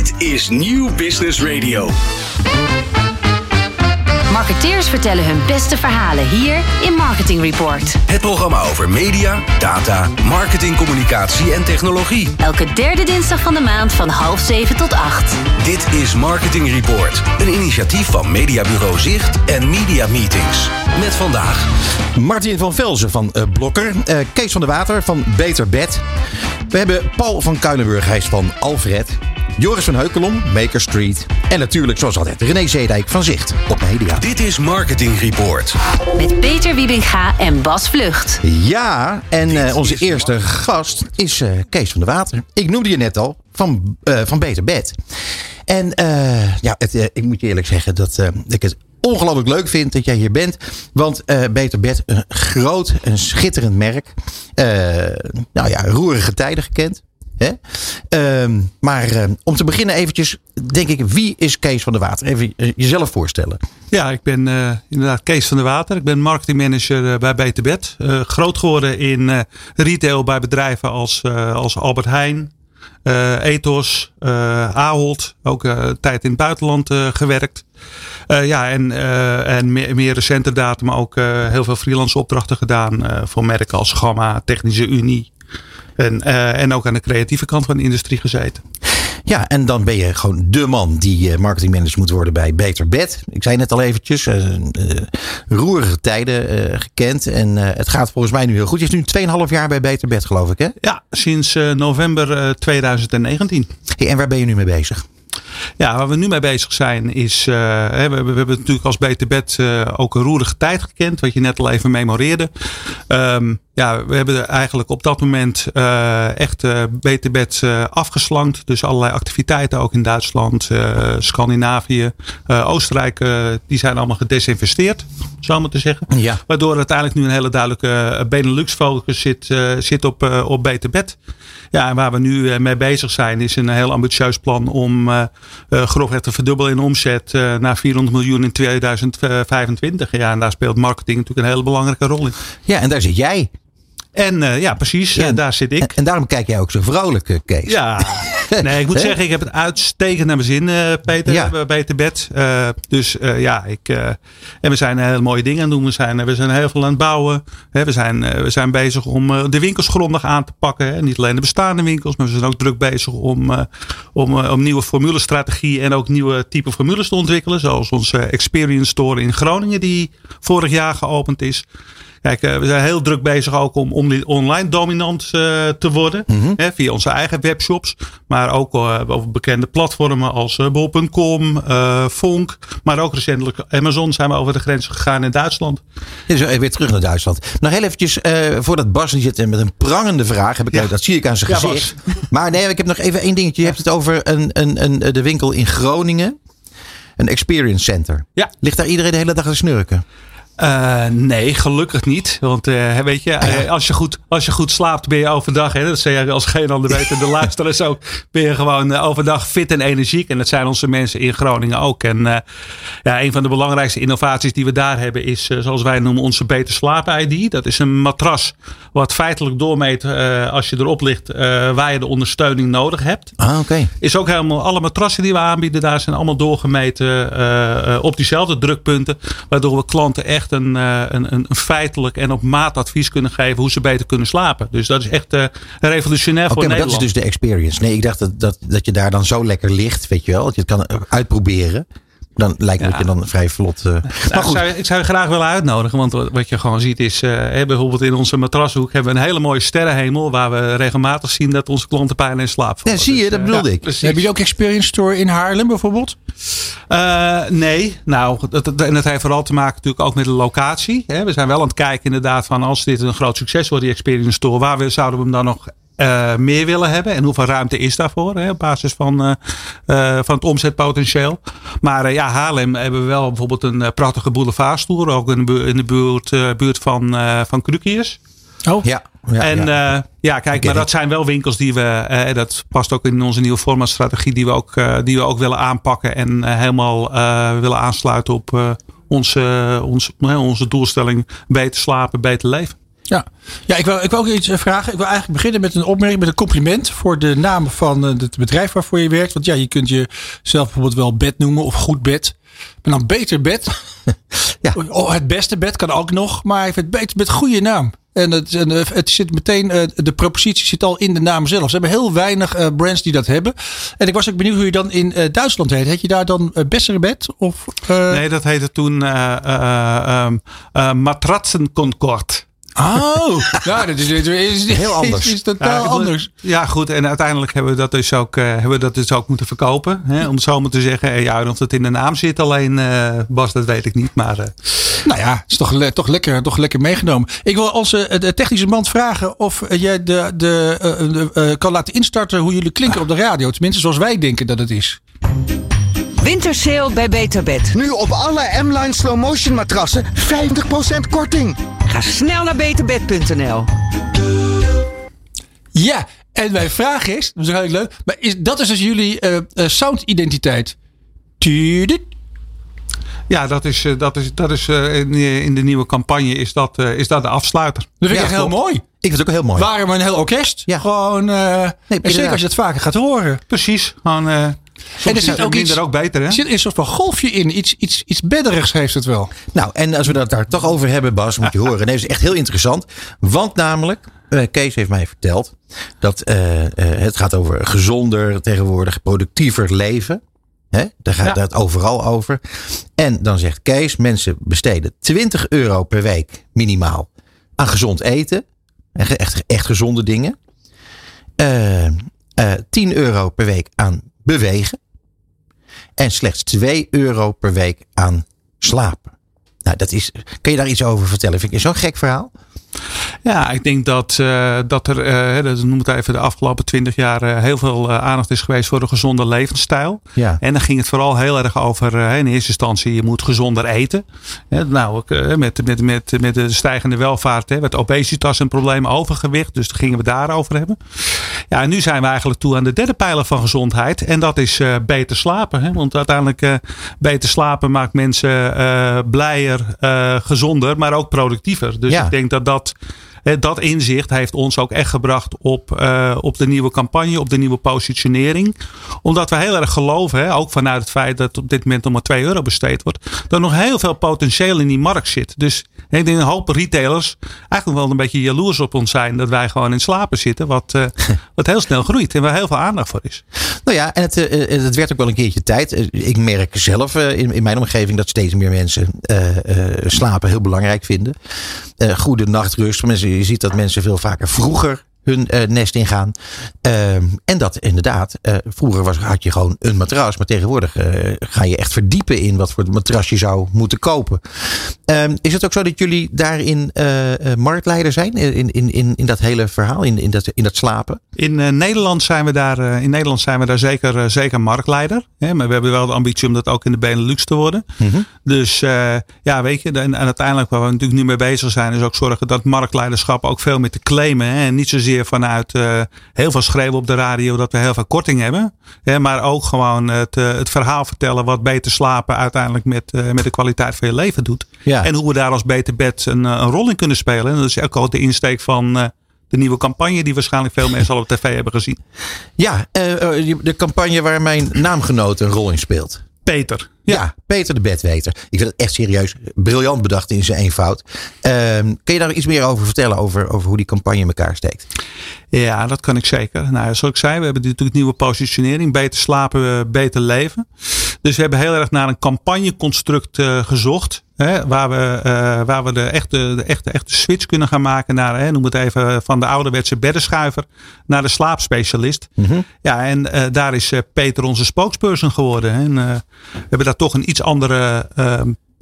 Dit is Nieuw Business Radio. Marketeers vertellen hun beste verhalen hier in Marketing Report. Het programma over media, data, marketing, communicatie en technologie. Elke derde dinsdag van de maand van half zeven tot acht. Dit is Marketing Report, een initiatief van Mediabureau Zicht en Media Meetings. Met vandaag Martin van Velzen van uh, Blokker. Uh, Kees van der Water van Beter Bed. We hebben Paul van Kuilenburg, hij is van Alfred. Joris van Heukelom, Maker Street. En natuurlijk, zoals altijd, René Zeedijk van Zicht op Media. Dit is Marketing Report. Met Peter Wiebinga en Bas Vlucht. Ja, en uh, onze eerste gast is uh, Kees van der Water. Ik noemde je net al, van, uh, van Beter Bed. En ja, het, ik moet je eerlijk zeggen dat ik het ongelooflijk leuk vind dat jij hier bent. Want uh, Beter Bed, een groot, een schitterend merk. Uh, nou ja, roerige tijden gekend. Uh, maar uh, om te beginnen eventjes, denk ik, wie is Kees van der Water? Even jezelf voorstellen. Ja, ik ben uh, inderdaad Kees van der Water. Ik ben marketingmanager bij Beter Bed. groot geworden in retail bij bedrijven als, als Albert Heijn, uh, Ethos, uh, Ahold, ook uh, tijd in het buitenland gewerkt. ja, en, en meer, meer recente datum ook heel veel freelance opdrachten gedaan voor merken als Gamma, Technische Unie. En, en ook aan de creatieve kant van de industrie gezeten. Ja, en dan ben je gewoon de man die marketingmanager moet worden bij Beter Bed. Ik zei net al eventjes, uh, roerige tijden uh, gekend. En het gaat volgens mij nu heel goed. Je is nu 2,5 jaar bij Beter Bed, geloof ik, hè? Ja, sinds november 2019. Hey, en waar ben je nu mee bezig? Ja, waar we nu mee bezig zijn is, uh, we, we, hebben natuurlijk als Beter Bed uh, ook een roerige tijd gekend, wat je net al even memoreerde. Um, ja, we hebben eigenlijk op dat moment uh, echt Beter Bed afgeslankt. Dus allerlei activiteiten ook in Duitsland, Scandinavië, Oostenrijk, die zijn allemaal gedesinvesteerd, zo maar te zeggen. Ja. Waardoor uiteindelijk nu een hele duidelijke Benelux focus zit, zit op, op Beter Bed. Ja, en waar we nu mee bezig zijn is een heel ambitieus plan om uh, grofweg te verdubbelen in omzet uh, naar 400 miljoen in 2025. Ja, en daar speelt marketing natuurlijk een hele belangrijke rol in. Ja, en daar zit jij. En uh, ja, precies. Ja, daar zit ik. En, en, daarom kijk jij ook zo vrolijk, Kees. Ja. Nee, ik moet zeggen, ik heb het uitstekend naar mijn zin, uh, Peter. Ja. Bij te bed. Uh, dus ja, ik. en we zijn hele mooie dingen aan het doen. We zijn, we zijn heel veel aan het bouwen. we, zijn, we zijn bezig om de winkels grondig aan te pakken. Hè. Niet alleen de bestaande winkels, maar we zijn ook druk bezig om, om, om nieuwe formulestrategieën en ook nieuwe type formules te ontwikkelen. Zoals onze Experience Store in Groningen, die vorig jaar geopend is. Kijk, we zijn heel druk bezig ook om, om online dominant uh, te worden. Mm -hmm. hè, via onze eigen webshops. Maar ook uh, over bekende platformen als bol.com, Fonk. Maar ook recentelijk Amazon zijn we over de grens gegaan in Duitsland. Ja, weer terug naar Duitsland. Nog heel eventjes, voordat Bas zit met een prangende vraag. Heb ik, ja. Dat zie ik aan zijn gezicht. Maar nee, ik heb nog even één dingetje. Je hebt het over een, een, een, de winkel in Groningen. Een experience center. Ja. Ligt daar iedereen de hele dag te snurken? Uh, nee, gelukkig niet. Want uh, weet je, uh, als, je goed, als je goed slaapt, ben je overdag. Hè, dat zei je als geen ander weet. En de luisteraars ook. Ben je gewoon overdag fit en energiek. En dat zijn onze mensen in Groningen ook. En ja, een van de belangrijkste innovaties die we daar hebben is, zoals wij noemen, onze Beter Slaap ID. Dat is een matras wat feitelijk doormeet als je erop ligt waar je de ondersteuning nodig hebt. Ah, oké. Okay. Is ook helemaal, alle matrassen die we aanbieden daar zijn allemaal doorgemeten op diezelfde drukpunten. Waardoor we klanten echt een, een, een feitelijk en op maat advies kunnen geven hoe ze beter kunnen slapen. Dus dat is echt uh, revolutionair okay, voor maar Nederland. dat is dus de experience. Nee, ik dacht dat, dat, dat je daar dan zo lekker ligt, weet je wel. Dat je het kan uitproberen. Dan lijkt ja. je dan vrij vlot. Uh, nou, maar goed. Ik, zou, ik zou je graag willen uitnodigen. Want wat je gewoon ziet is. Uh, bijvoorbeeld in onze matrashoek hebben we een hele mooie sterrenhemel. Waar we regelmatig zien dat onze klanten pijn en slaap vallen. Ja, zie je, dus, dat bedoelde ja, ik. Precies. Heb je ook Experience Store in Haarlem bijvoorbeeld? Uh, nee, nou, dat, dat, en dat heeft vooral te maken natuurlijk ook met de locatie. Hè. We zijn wel aan het kijken inderdaad van als dit een groot succes wordt, die Experience Store. Waar we, zouden we hem dan nog uh, meer willen hebben. En hoeveel ruimte is daarvoor hè, op basis van, uh, uh, van het omzetpotentieel. Maar ja, Haarlem hebben we wel bijvoorbeeld een prachtige boulevardstoer. Ook in de, bu in de buurt, buurt van, van Krukiers. Oh. Ja. Ja, en ja, uh, ja kijk, maar dat zijn wel winkels die we, uh, dat past ook in onze nieuwe formatstrategie, die we ook, uh, die we ook willen aanpakken en helemaal willen aansluiten op onze, onze, onze doelstelling beter slapen, beter leven. Ja, ja ik, wil, ik wil ook iets vragen. Ik wil eigenlijk beginnen met een opmerking, met een compliment voor de naam van het bedrijf waarvoor je werkt. Want ja, je kunt jezelf bijvoorbeeld wel bed noemen of goed bed. Maar dan beter bed. ja. Oh, het beste bed kan ook nog, maar even het beter met goede naam. En het, het zit meteen, eh, de propositie zit al in de naam zelf. Ze hebben heel weinig eh, brands die dat hebben. En ik was ook benieuwd hoe je dan in eh, Duitsland heet. Heet je daar dan Bessere Bed? Of, Nee, dat heette toen uh, Matratsenconcord. Oh, ja, dat is, is, heel anders. Is, is totaal ja, anders. Ja, goed. En uiteindelijk hebben we dat dus ook, uh, hebben we dat dus ook moeten verkopen. Hè? Om het zo maar te zeggen. Ja, of het in de naam zit alleen, uh, Bas, dat weet ik niet. Maar, uh. Nou ja, het is toch, toch, lekker, toch lekker meegenomen. Ik wil onze de technische man vragen of jij de, de, de kan laten instarten hoe jullie klinken op de radio. Tenminste, zoals wij denken dat het is. Wintersale bij Beterbed. Nu op alle M-Line Slow Motion matrassen 50% korting. Ga snel naar beterbed.nl. Ja, en mijn vraag is, dat is eigenlijk leuk, maar is, dat is dus jullie uh, uh, soundidentiteit. Ja, dat is, dat is, dat is in, in de nieuwe campagne is dat, is dat de afsluiter. Dat vind ik ja, echt heel mooi. Ik vind het ook heel mooi. Waarom een heel orkest? Ja. Gewoon, uh, nee, en zeker als je het vaker gaat horen. Precies. Gewoon, uh, en er zit ook iets, ook beter, hè? Er zit een soort van golfje in. Iets, iets, iets bedderigs heeft het wel. Nou, en als we dat daar toch over hebben, Bas, moet je horen. Nee, dat is echt heel interessant. Want namelijk, uh, Kees heeft mij verteld dat uh, uh, het gaat over gezonder, tegenwoordig productiever leven. Hè? Daar gaat ja. het overal over. En dan zegt Kees, mensen besteden 20 euro per week minimaal aan gezond eten. Echt, echt gezonde dingen. Uh, uh, 10 euro per week aan bewegen. En slechts 2 euro per week aan slapen. Nou, dat is. Kun je daar iets over vertellen? Vind je zo'n gek verhaal? Ja, ik denk dat, uh, dat er, uh, dat noem het even de afgelopen twintig jaar, uh, heel veel aandacht is geweest voor een gezonde levensstijl. Ja. En dan ging het vooral heel erg over, in eerste instantie, je moet gezonder eten. nou, met, met, met, met de stijgende welvaart, met obesitas een probleem, overgewicht. Dus daar gingen we daarover hebben. Ja, en nu zijn we eigenlijk toe aan de derde pijler van gezondheid. En dat is beter slapen. Hè? Want uiteindelijk beter slapen maakt mensen blijer, gezonder, maar ook productiever. Dus ja. ik denk dat dat dat inzicht heeft ons ook echt gebracht op, uh, op de nieuwe campagne, op de nieuwe positionering. Omdat we heel erg geloven, hè, ook vanuit het feit dat op dit moment nog maar 2 euro besteed wordt, dat er nog heel veel potentieel in die markt zit. Dus ik denk een hoop retailers eigenlijk wel een beetje jaloers op ons zijn dat wij gewoon in slapen zitten, wat, uh, wat heel snel groeit en waar heel veel aandacht voor is. Nou ja, en het, uh, het werd ook wel een keertje tijd. Ik merk zelf in, in mijn omgeving dat steeds meer mensen slapen heel belangrijk vinden. goede nachtrust. Mensen je ziet dat mensen veel vaker vroeger hun uh, nest ingaan. Uh, en dat inderdaad, uh, vroeger was, had je gewoon een matras. Maar tegenwoordig uh, ga je echt verdiepen in wat voor matras je zou moeten kopen. Ehm, is het ook zo dat jullie daarin marktleider zijn? In, in, in, in dat hele verhaal, in, in, dat, in dat slapen? In, Nederland, zijn we daar, in Nederland zijn we daar zeker, zeker marktleider. Hè? Maar we hebben wel de ambitie om dat ook in de Benelux te worden. Mm-hmm. Dus ja, weet je, en, en uiteindelijk waar we natuurlijk nu mee bezig zijn, is ook zorgen dat marktleiderschap ook veel meer te claimen. Hè? En niet zozeer vanuit uh, heel veel schreeuwen op de radio dat we heel veel korting hebben. Hè, maar ook gewoon het, uh, het verhaal vertellen wat beter slapen uiteindelijk met, uh, met de kwaliteit van je leven doet. Ja. En hoe we daar als beter bed een, een rol in kunnen spelen. En dat is ook al de insteek van de nieuwe campagne die waarschijnlijk veel mensen al op tv hebben gezien. Ja, de campagne waar mijn naamgenoot een rol in speelt. Peter. Ja. ja, Peter de Bedweter. Ik vind het echt serieus briljant bedacht in zijn eenvoud. Um, kun je daar iets meer over vertellen? Over, over hoe die campagne in elkaar steekt? Ja, dat kan ik zeker. Nou, zoals ik zei, we hebben natuurlijk nieuwe positionering. Beter slapen, beter leven. Dus we hebben heel erg naar een campagneconstruct uh, gezocht. Hè, waar we, uh, waar we de, echte, de echte, echte switch kunnen gaan maken naar, hè, noem het even, van de ouderwetse beddenschuiver naar de slaapspecialist. Mm-hmm. Ja, en uh, daar is Peter onze spokesperson geworden. En we hebben daar toch een iets andere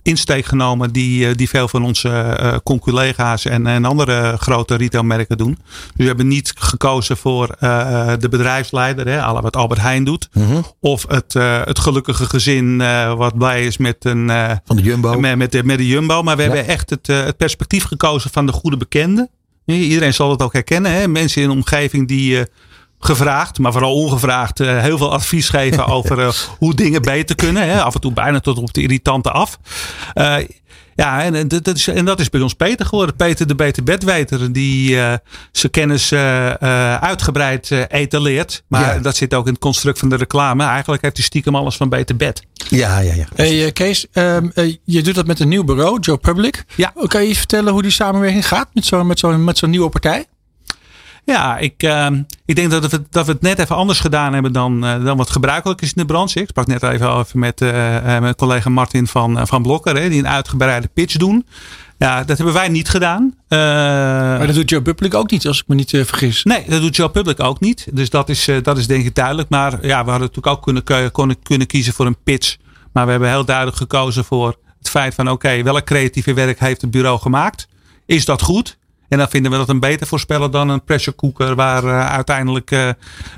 insteek genomen die, die veel van onze uh, conculega's en, en andere grote retailmerken doen. Dus we hebben niet gekozen voor uh, de bedrijfsleider, hè, alle wat Albert Heijn doet. Mm-hmm. Of het, uh, het gelukkige gezin wat blij is met een van de Jumbo. Met, met, de, met de Jumbo. Maar we ja. hebben echt het, het perspectief gekozen van de goede bekende. Iedereen zal het ook herkennen. Hè? Mensen in een omgeving die gevraagd, maar vooral ongevraagd, uh, heel veel advies geven over uh, hoe dingen beter kunnen. Hè? Af en toe bijna tot op de irritante af. Uh, ja, en, dat is, en dat is bij ons Peter geworden. Peter de Beter Bedweter, die zijn kennis uitgebreid etaleert. Maar ja. dat zit ook in het construct van de reclame. Eigenlijk heeft hij stiekem alles van Beter Bed. Ja, ja, ja. Hey Kees, um, je doet dat met een nieuw bureau, Joe Public. Ja. Kan je vertellen hoe die samenwerking gaat met zo'n met zo'n met zo'n nieuwe partij? Ja, ik, uh, ik denk dat we, dat we het net even anders gedaan hebben dan, uh, dan wat gebruikelijk is in de branche. Ik sprak net even over met uh, mijn collega Martin van, van Blokker, hè, die een uitgebreide pitch doen. Ja, dat hebben wij niet gedaan. maar dat doet Joe Public ook niet, als ik me niet vergis. Nee, dat doet Joe Public ook niet. Dus dat is, dat is denk ik duidelijk. Maar ja, we hadden natuurlijk ook kunnen, kunnen, kunnen kiezen voor een pitch. Maar we hebben heel duidelijk gekozen voor het feit van oké, okay, welk creatieve werk heeft het bureau gemaakt? Is dat goed? En dan vinden we dat een beter voorspellen dan een pressure cooker waar uh, uiteindelijk uh,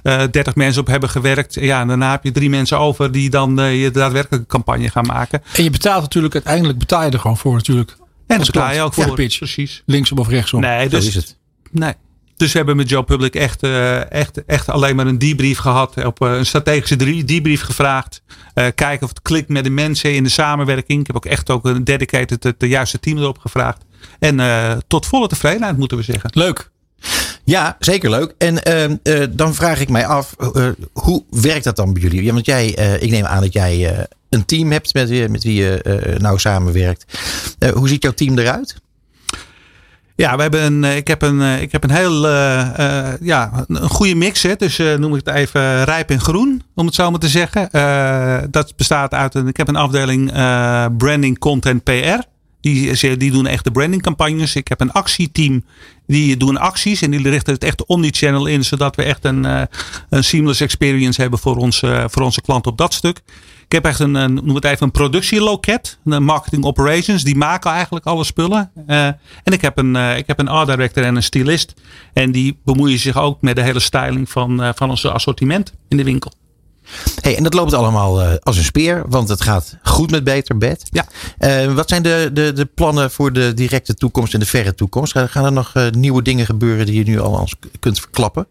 uh, 30 mensen op hebben gewerkt. Ja, en daarna heb je drie mensen over die dan je daadwerkelijke campagne gaan maken. En je betaalt natuurlijk, uiteindelijk betaal je er gewoon voor natuurlijk. En dat betaal je ook voor. de pitch. Precies. Linksom of rechtsom. Nee, dus, Zo is het. Nee. Dus we hebben met Joe Public echt, echt, echt alleen maar een debrief gehad. Op een strategische debrief gevraagd. Uh, kijken of het klikt met de mensen in de samenwerking. Ik heb ook echt ook een dedicated het de juiste team erop gevraagd. En tot volle tevredenheid moeten we zeggen. Leuk. Ja, zeker leuk. En uh, dan vraag ik mij af, uh, hoe werkt dat dan bij jullie? Ja, want jij, ik neem aan dat jij een team hebt met, wie, met wie je nou samenwerkt. hoe ziet jouw team eruit? Ja, we hebben een, ik, heb een, ik heb een heel uh, ja, een goede mix. Hè. Dus uh, noem ik het even rijp en groen, om het zo maar te zeggen. dat bestaat uit een. Ik heb een afdeling branding, content, PR. Die, die doen echt de brandingcampagnes. Ik heb een actieteam. Die doen acties. En die richten het echt omnichannel in. Zodat we echt een, een seamless experience hebben voor, ons, voor onze klanten op dat stuk. Ik heb echt een, een noem het even een productieloket. Een marketing operations. Die maken eigenlijk alle spullen. Uh, en ik heb, een, ik heb een art director en een stylist. En die bemoeien zich ook met de hele styling van, uh, van ons assortiment in de winkel. Hey, en dat loopt allemaal uh, als een speer, want het gaat goed met Beter Bed. Ja. Uh, wat zijn de, de, de plannen voor de directe toekomst en de verre toekomst? Gaan er nog uh, nieuwe dingen gebeuren die je nu al kunt verklappen?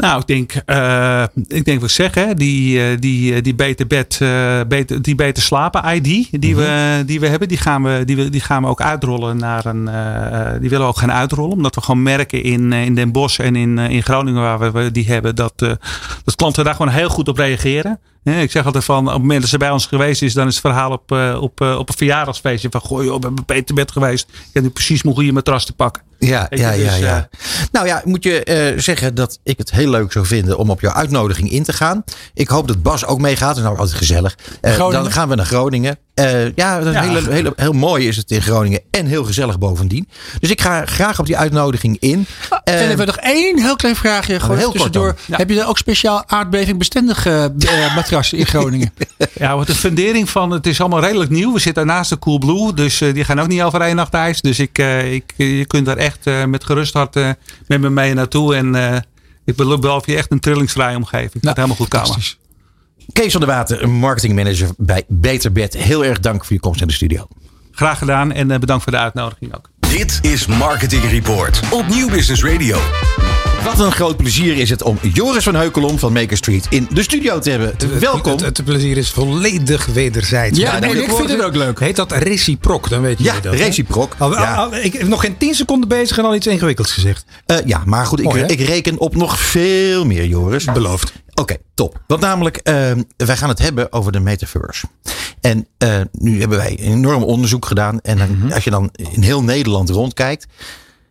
Nou, ik denk, uh, ik denk wat ik zeg, hè, die, die, die beter bed, uh, beter, die beter slapen ID die, we, die we hebben, die gaan we, die, we, die gaan we ook uitrollen naar een, uh, die willen we ook gaan uitrollen. Omdat we gewoon merken in, in Den Bosch en in, in Groningen waar we die hebben, dat, dat klanten daar gewoon heel goed op reageren. Ik zeg altijd van, op het moment dat ze bij ons geweest is, dan is het verhaal op, op, op een verjaardagsfeestje van, goh joh, ik ben bij Peter Bed geweest. Ik heb nu precies mijn goede matras te pakken. Ja, ja, ja, ja. nou ja, moet je uh, zeggen dat ik het heel leuk zou vinden om op jouw uitnodiging in te gaan. Ik hoop dat Bas ook meegaat. Dat is nou altijd gezellig. Uh, dan gaan we naar Groningen. Uh, ja, ja. Hele, hele, heel mooi is het in Groningen. En heel gezellig bovendien. Dus ik ga graag op die uitnodiging in. Oh, en hebben we nog één heel klein vraagje. Gewoon heel tussendoor. Ja. Heb je er ook speciaal aardbevingbestendige uh, matrassen in Groningen? ja, wat de fundering van het is allemaal redelijk nieuw. We zitten naast de Coolblue. Dus uh, die gaan ook niet over één nacht ijs. Dus ik, ik, je kunt daar echt met gerust hart met me mee naartoe. En ik beloof je echt een trillingsvrije omgeving. Nou, helemaal goed komen. Kees van der Water, marketingmanager bij Beter Bed. Heel erg dank voor je komst in de studio. Graag gedaan en bedankt voor de uitnodiging ook. Dit is Marketing Report op Nieuw Business Radio. Wat een groot plezier is het om Joris van Heukelom van Maker Street in de studio te hebben. Welkom. Het, het, het plezier is volledig wederzijds. Ja, nee, ik vind het ook leuk. Heet dat reciproc, dan weet je ja, dat. reciproc. Al, al, al, ik heb nog geen 10 seconden bezig en al iets ingewikkelds gezegd. Uh, ja, maar goed, Mooi, ik, ik, reken op nog veel meer, Joris. Beloofd. Oké, okay, top. Want namelijk, uh, wij gaan het hebben over de metaverse. En uh, nu hebben wij een enorm onderzoek gedaan. En dan, mm-hmm. als je dan in heel Nederland rondkijkt.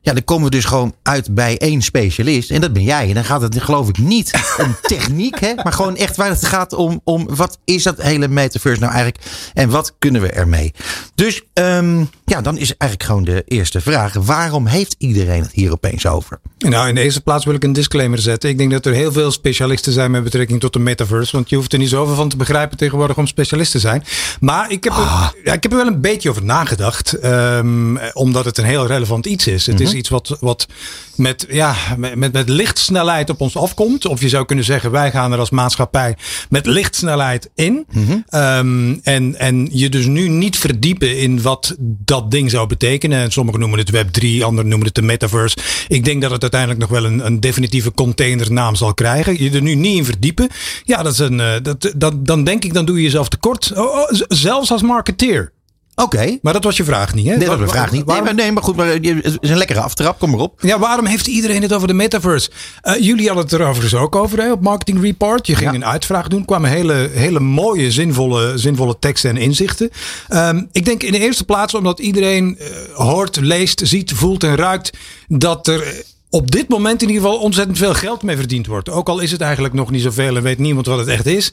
Ja, dan komen we dus gewoon uit bij één specialist. En dat ben jij. En dan gaat het geloof ik niet om techniek. Hè, maar gewoon echt waar het gaat om, om wat is dat hele metaverse nou eigenlijk. En wat kunnen we ermee. Dus um, ja, dan is eigenlijk gewoon de eerste vraag. Waarom heeft iedereen het hier opeens over? Nou, in de eerste plaats wil ik een disclaimer zetten. Ik denk dat er heel veel specialisten zijn met betrekking tot de metaverse. Want je hoeft er niet zoveel van te begrijpen tegenwoordig om specialist te zijn. Maar ik heb, Ah. er, ja, ik heb er wel een beetje over nagedacht. Um, omdat het een heel relevant iets is. Het Mhm. is iets wat, wat met, ja, met, met, lichtsnelheid op ons afkomt. Of je zou kunnen zeggen, wij gaan er als maatschappij met lichtsnelheid in. Ehm, en, en je dus nu niet verdiepen in wat dat ding zou betekenen. En sommigen noemen het Web 3, anderen noemen het de metaverse. Ik denk dat het uiteindelijk nog wel een, een definitieve containernaam zal krijgen. Je er nu niet in verdiepen. Ja, dat is een, eh, dat, dat, dan denk ik, dan doe je jezelf tekort. Oh, oh, zelfs als marketeer. Oké. Maar dat was je vraag niet, hè? Nee, dat Wa- is een vraag niet. Nee, maar, nee, maar goed, maar eh, het is een lekkere aftrap. Kom maar op. Ja, waarom heeft iedereen het over de metaverse? Eh, jullie hadden het er overigens ook over hè, op Marketing Report. Je ging Ja. een uitvraag doen. kwamen hele, hele mooie, zinvolle, zinvolle teksten en inzichten. Ehm, ik denk in de eerste plaats omdat iedereen eh, hoort, leest, ziet, voelt en ruikt dat er. Op dit moment in ieder geval ontzettend veel geld mee verdiend wordt. Ook al is het eigenlijk nog niet zoveel en weet niemand wat het echt is.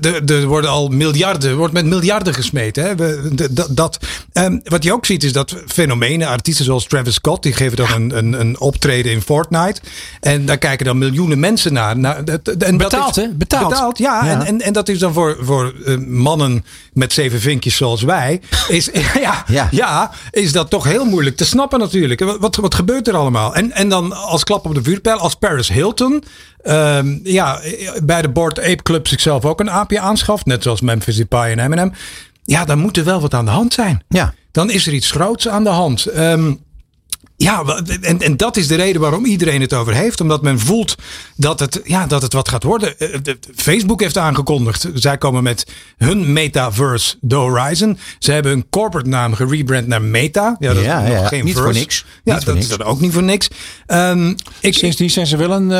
Er- Er worden al miljarden, er wordt met miljarden gesmeten. Hè? We- de- dat, dat. Ehm, wat je ook ziet is dat fenomenen, artiesten zoals Travis Scott, die geven dan een, een, een optreden in Fortnite. En daar kijken dan miljoenen mensen naar. naar dat- en dat Betaald, is- hè? Betaald. Betaald, ja. Ja. En, en, en dat is dan voor, voor eh, mannen met zeven vinkjes zoals wij. Is, ja, Ja. ja. is dat toch heel moeilijk te snappen natuurlijk. Wat, wat, wat gebeurt er allemaal? En, en dan als klap op de vuurpijl, als Paris Hilton. ehm, ja, bij de Board Ape Club zichzelf ook een aapje aanschaft. Net zoals Memphis Depay en Eminem. Ja, dan moet er wel wat aan de hand zijn. Ja. Dan is er iets groots aan de hand. Ehm, ja, en, en dat is de reden waarom iedereen het over heeft. Omdat men voelt dat het, ja, dat het wat gaat worden. Eh, Facebook heeft aangekondigd. Zij komen met hun metaverse, The Horizon. Ze hebben hun corporate naam gerebrand naar Meta. Ja, dat Ja, is nog ja, geen niet voor niks. Ja, Niet voor dat niks. is dan ook niet voor niks. Ehm, ik, Sindsdien zijn ze wel een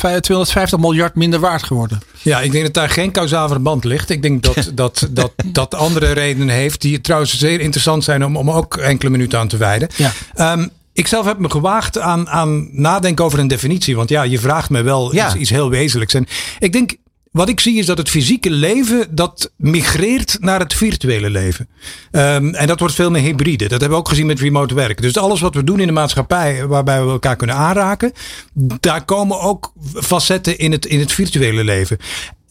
eh, 250 miljard minder waard geworden. Ja, ik denk dat daar geen kausaal verband ligt. Ik denk dat dat, dat, dat andere redenen heeft. Die trouwens zeer interessant zijn om, om ook enkele minuten aan te wijden. Ja. Ehm, ik zelf heb me gewaagd aan, aan nadenken over een definitie. Want ja, je vraagt me wel Ja. iets, iets heel wezenlijks. En ik denk, wat ik zie is dat het fysieke leven dat migreert naar het virtuele leven. Ehm, en dat wordt veel meer hybride. Dat hebben we ook gezien met remote werk. Dus alles wat we doen in de maatschappij waarbij we elkaar kunnen aanraken, daar komen ook facetten in het, in het virtuele leven.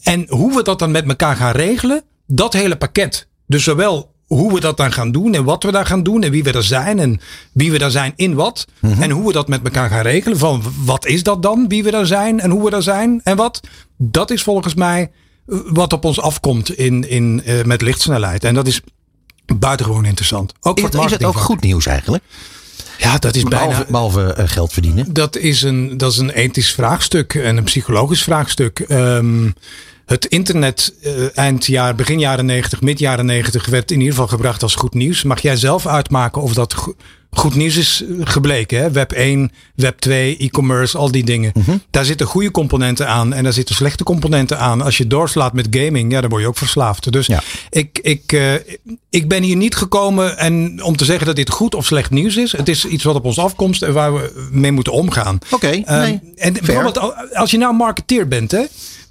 En hoe we dat dan met elkaar gaan regelen, dat hele pakket. Dus zowel hoe we dat dan gaan doen en wat we daar gaan doen en wie we er zijn en wie we daar zijn in wat. En hoe we dat met elkaar gaan regelen. Van wat is dat dan, wie we daar zijn en hoe we daar zijn en wat. Dat is volgens mij eh, wat op ons afkomt in, in, eh, met lichtsnelheid. En dat is buitengewoon interessant. Ook Is voor het, is het ook goed nieuws eigenlijk? Ja, dat is bijna... Behalve, behalve eh, geld verdienen. Dat is, een, dat is een ethisch vraagstuk en een psychologisch vraagstuk. Ehm, het internet eh, eind jaar, begin jaren 90, mid jaren 90 werd in ieder geval gebracht als goed nieuws. Mag jij zelf uitmaken of dat go- goed nieuws is eh, gebleken? Hè? Web 1, Web 2, e-commerce, al die dingen. Daar zitten goede componenten aan en daar zitten slechte componenten aan. Als je doorslaat met gaming, ja, dan word je ook verslaafd. Dus Ja. ik, ik, eh, ik ben hier niet gekomen en om te zeggen dat dit goed of slecht nieuws is. Het is iets wat op ons afkomst en waar we mee moeten omgaan. Oké, Ehm, nee, en bijvoorbeeld, al- als je nou marketeer bent, hè,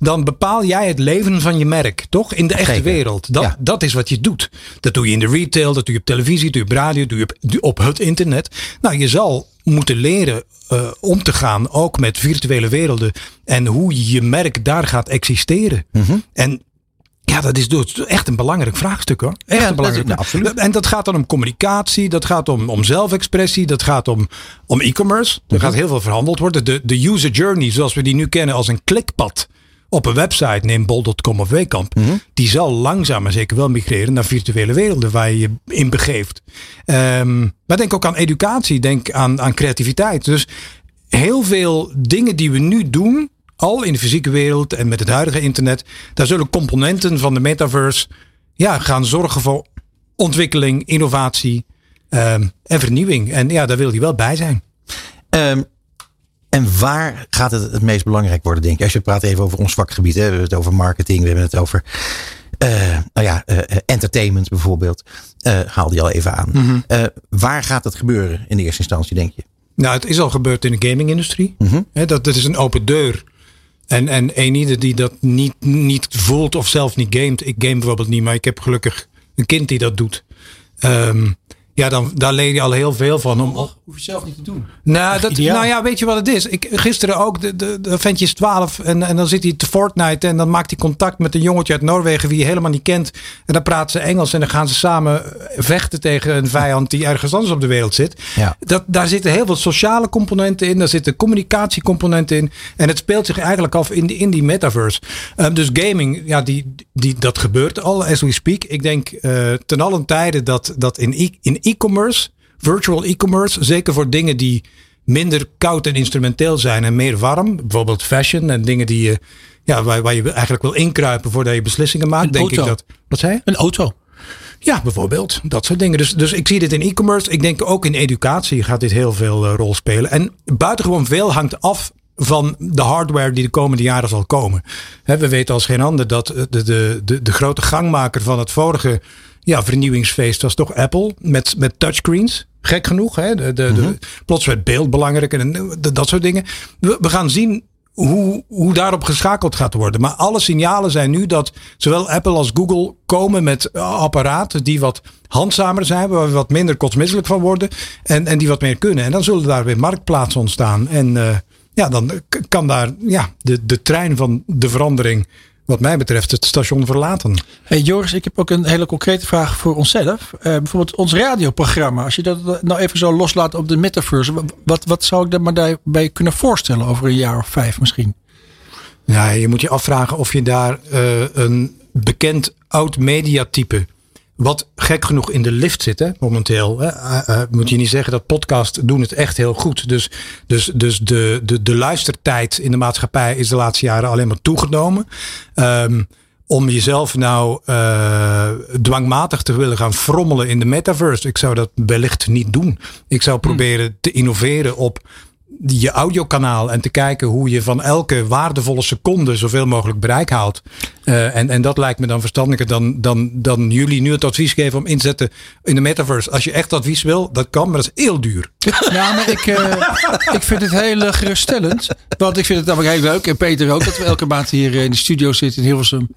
dan bepaal jij het leven van je merk, toch? In de echte Zeker. wereld. Dat, Ja. dat is wat je doet. Dat doe je in de retail, dat doe je op televisie, dat doe je op radio, dat doe je op, het internet. Nou, je zal moeten leren eh, om te gaan, ook met virtuele werelden. En hoe je merk daar gaat existeren. Mhm. En ja, dat is dus echt een belangrijk vraagstuk hoor. Echt Ja, een belangrijk dat is- nou, absoluut. En dat gaat dan om communicatie, dat gaat om, om zelfexpressie, dat gaat om, om e-commerce. Er Mhm. gaat heel veel verhandeld worden. De, de user journey, zoals we die nu kennen als een klikpad op een website, neem bol.com of Wekamp, Mhm. die zal langzaam maar zeker wel migreren naar virtuele werelden waar je je in begeeft. Ehm, maar denk ook aan educatie, denk aan, aan creativiteit. Dus heel veel dingen die we nu doen, al in de fysieke wereld en met het huidige internet, daar zullen componenten van de metaverse ja, gaan zorgen voor ontwikkeling, innovatie ehm, en vernieuwing. En ja, daar wil je wel bij zijn. Ehm, en waar gaat het het meest belangrijk worden, denk je? Als je praat even over ons vakgebied. Hè? We hebben het over marketing. We hebben het over eh, nou ja, eh, entertainment bijvoorbeeld. Eh haal die al even aan. Mhm. Waar gaat het gebeuren in de eerste instantie, denk je? Nou, het is al gebeurd in de gaming-industrie. Hè, dat, dat is een open deur. En, en een ieder die dat niet, niet voelt of zelf niet gamet. Ik game bijvoorbeeld niet, maar ik heb gelukkig een kind die dat doet. Ehm, Ja, dan, daar leer je al heel veel van. Om, Hoef je zelf niet te doen. nou, dat, ideaal. nou ja, weet je wat het is? Ik, gisteren ook, de, de, de ventje is 12 en, en dan zit hij te Fortnite en dan maakt hij contact met een jongetje uit Noorwegen wie je helemaal niet kent. En dan praten ze Engels en dan gaan ze samen vechten tegen een vijand die ergens anders op de wereld zit. Ja. Dat, daar zitten heel veel sociale componenten in, daar zitten communicatiecomponenten in. En het speelt zich eigenlijk af in die, in die metaverse. Um, dus gaming, ja, die, die, dat gebeurt al as we speak. Ik denk uh, ten allen tijde dat, dat in in e-commerce, virtual e-commerce, zeker voor dingen die minder koud en instrumenteel zijn en meer warm, bijvoorbeeld fashion en dingen die je, ja, waar, waar je eigenlijk wil inkruipen voordat je beslissingen maakt, Een denk auto. ik dat. Wat zei je? Een auto. Ja, bijvoorbeeld. Dat soort dingen. Dus, dus ik zie dit in e-commerce. Ik denk ook in educatie gaat dit heel veel eh, rol spelen. En buitengewoon veel hangt af van de hardware die de komende jaren zal komen. We weten als geen ander dat eh, de, de, de, de grote gangmaker van het vorige ja, vernieuwingsfeest was toch Apple met, met touchscreens. Gek genoeg. Hè? De, de, de, plots werd beeld belangrijk en de- dat soort dingen. We, we gaan zien hoe, hoe daarop geschakeld gaat worden. Maar alle signalen zijn nu dat zowel Apple als Google komen met eh, apparaten die wat handzamer zijn, waar we wat minder kotsmisselijk van worden en, en die wat meer kunnen. En dan zullen daar weer marktplaatsen ontstaan. En eh, ja, dan kan daar ja, de, de trein van de verandering, wat mij betreft, het station verlaten. Hey Joris, ik heb ook een hele concrete vraag voor onszelf. Eh, bijvoorbeeld ons radioprogramma. Als je dat nou even zo loslaat op de metaverse. wa- Wat, wat zou ik daar maar daarbij kunnen voorstellen over een jaar of vijf misschien? Ja, je moet je afvragen of je daar eh, een bekend oud mediatype. Wat gek genoeg in de lift zit, hè, momenteel. Hè. Eh, moet je niet zeggen dat podcasts doen het echt heel goed. Dus, dus, dus de, de, de luistertijd in de maatschappij is de laatste jaren alleen maar toegenomen. Ehm, om jezelf nou eh, dwangmatig te willen gaan frommelen in de metaverse. Ik zou dat wellicht niet doen. Ik zou proberen te innoveren op je audiokanaal en te kijken hoe je van elke waardevolle seconde zoveel mogelijk bereik haalt. Eh, en, en dat lijkt me dan verstandiger dan, dan, dan jullie nu het advies geven om inzetten in de metaverse. Als je echt advies wil, dat kan, maar dat is heel duur. Ja, maar ik, eh, ik vind het heel eh, geruststellend. Want ik vind het namelijk heel leuk. En Peter ook. Dat we elke maand hier in de studio zitten in Hilversum.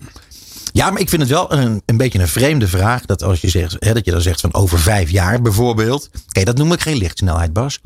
Ja, maar ik vind het wel een, een beetje een vreemde vraag. Dat als je zegt, hè, dat je dan zegt van over vijf jaar bijvoorbeeld. Kijk, dat noem ik geen lichtsnelheid, Bas.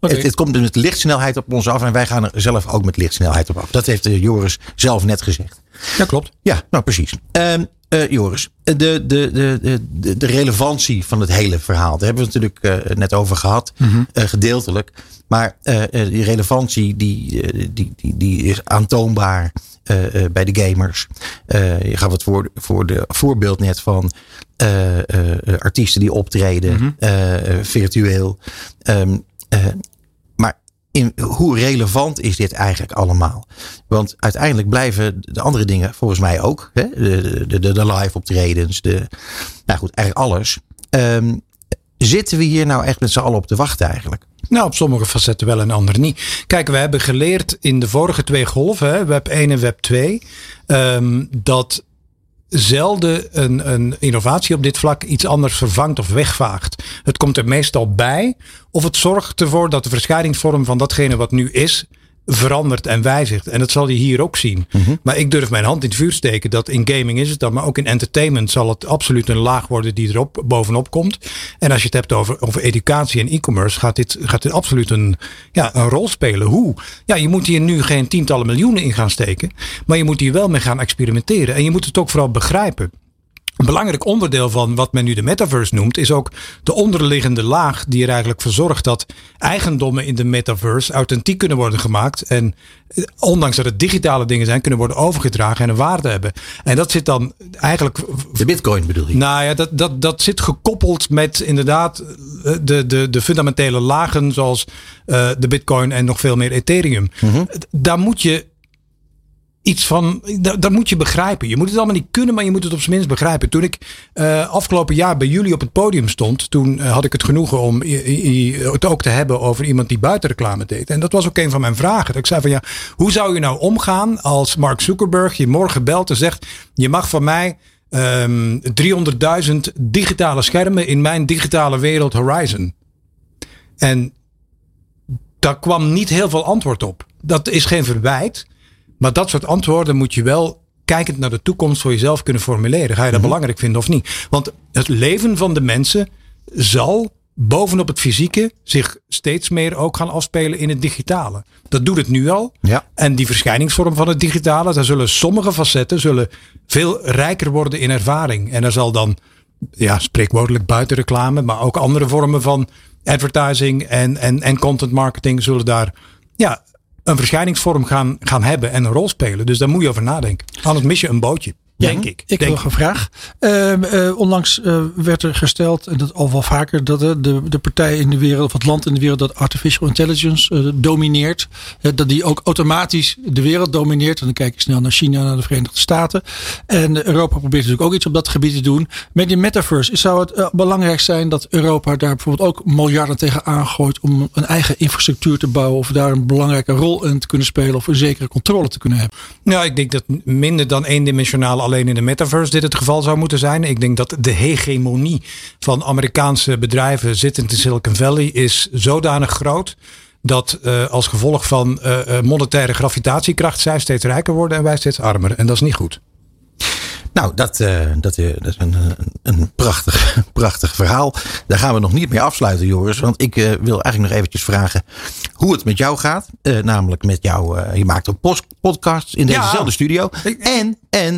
Het, het komt dus met lichtsnelheid op ons af en wij gaan er zelf ook met lichtsnelheid op af. Dat heeft eh, Joris zelf net gezegd. Ja, klopt. Ja, nou precies. Ehm, eh, Joris, de, de, de, de, de, de relevantie van het hele verhaal. Daar hebben we het natuurlijk eh, net over gehad, eh, gedeeltelijk. Maar eh, eh, die relevantie die, eh, die, die, die is aantoonbaar eh, eh, bij de gamers. Eh, je gaf het voor, voor de voorbeeld net van eh, eh, eh, artiesten die optreden eh, eh, virtueel. Eh, maar in, hoe relevant is dit eigenlijk allemaal? Want uiteindelijk blijven de andere dingen volgens mij ook. Hè? De, de, de, live optredens, de, nou goed, eigenlijk alles. Ehm, zitten we hier nou echt met z'n allen op te wachten eigenlijk? Nou, op sommige facetten wel en andere niet. Kijk, we hebben geleerd in de vorige twee golven, hè, web 1 en web 2, ehm, dat zelden een, een innovatie op dit vlak iets anders vervangt of wegvaagt. Het komt er meestal bij of het zorgt ervoor dat de verschijningsvorm van datgene wat nu is verandert en wijzigt. En dat zal je hier ook zien. Maar ik durf mijn hand in het vuur steken dat in gaming is het dan, maar ook in entertainment zal het absoluut een laag worden die erop bovenop komt. En als je het hebt over, over educatie en e-commerce, gaat dit, gaat dit absoluut een, ja, een rol spelen. Hoe? Ja, je moet hier nu geen tientallen miljoenen in gaan steken, maar je moet hier wel mee gaan experimenteren. En je moet het ook vooral begrijpen. Een belangrijk onderdeel van wat men nu de metaverse noemt, is ook de onderliggende laag die er eigenlijk voor zorgt dat eigendommen in de metaverse authentiek kunnen worden gemaakt. En eh, ondanks dat het digitale dingen zijn, kunnen worden overgedragen en een waarde hebben. En dat zit dan eigenlijk. De bitcoin bedoel je? Nou ja, dat, dat, dat zit gekoppeld met inderdaad eh, de, de, de fundamentele lagen zoals eh, de bitcoin en nog veel meer Ethereum. Daar moet je iets van, dat, dat moet je begrijpen. Je moet het allemaal niet kunnen, maar je moet het op zijn minst begrijpen. Toen ik eh, afgelopen jaar bij jullie op het podium stond, toen eh, had ik het genoegen om het ook te hebben over iemand die buitenreclame deed. En dat was ook een van mijn vragen. Dat ik zei van ja, hoe zou je nou omgaan als Mark Zuckerberg je morgen belt en zegt, je mag van mij ehm 300.000 digitale schermen in mijn digitale wereld Horizon. En daar kwam niet heel veel antwoord op. Dat is geen verwijt. Maar dat soort antwoorden moet je wel kijkend naar de toekomst voor jezelf kunnen formuleren. Ga je dat belangrijk vinden of niet? Want het leven van de mensen zal bovenop het fysieke zich steeds meer ook gaan afspelen in het digitale. Dat doet het nu al. Ja. En die verschijningsvorm van het digitale, daar zullen sommige facetten zullen veel rijker worden in ervaring. En er zal dan, ja, spreekwoordelijk buiten reclame, maar ook andere vormen van advertising en, en, en content marketing zullen daar ja, een verschijningsvorm gaan, gaan hebben en een rol spelen. Dus daar moet je over nadenken. Anders mis je een bootje. Denk ik. Ik heb Denk nog een vraag. Ehm, eh, onlangs eh, werd er gesteld, en dat al wel vaker, dat eh, de, de partij in de wereld, of het land in de wereld dat artificial intelligence domineert, dat die ook automatisch de wereld domineert. En dan kijk je snel naar China, naar de Verenigde Staten. En Europa probeert natuurlijk ook iets op dat gebied te doen. Met die metaverse zou het belangrijk zijn dat Europa daar bijvoorbeeld ook miljarden tegen aangooit om een eigen infrastructuur te bouwen, of daar een belangrijke rol in te kunnen spelen, of een zekere controle te kunnen hebben. Nou, ik denk dat minder dan eendimensionaal alleen in de metaverse dit het geval zou moeten zijn. Ik denk dat de hegemonie van Amerikaanse bedrijven zittend in Silicon Valley is zodanig groot. Dat uh, als gevolg van uh, monetaire gravitatiekracht zij steeds rijker worden en wij steeds armer. En dat is niet goed. Nou, dat, uh, dat, uh, dat is een, een prachtig, prachtig verhaal. Daar gaan we nog niet mee afsluiten, Joris. Want ik uh, wil eigenlijk nog eventjes vragen hoe het met jou gaat. namelijk met jou, je maakt een podcast in dezezelfde ja. studio. En, en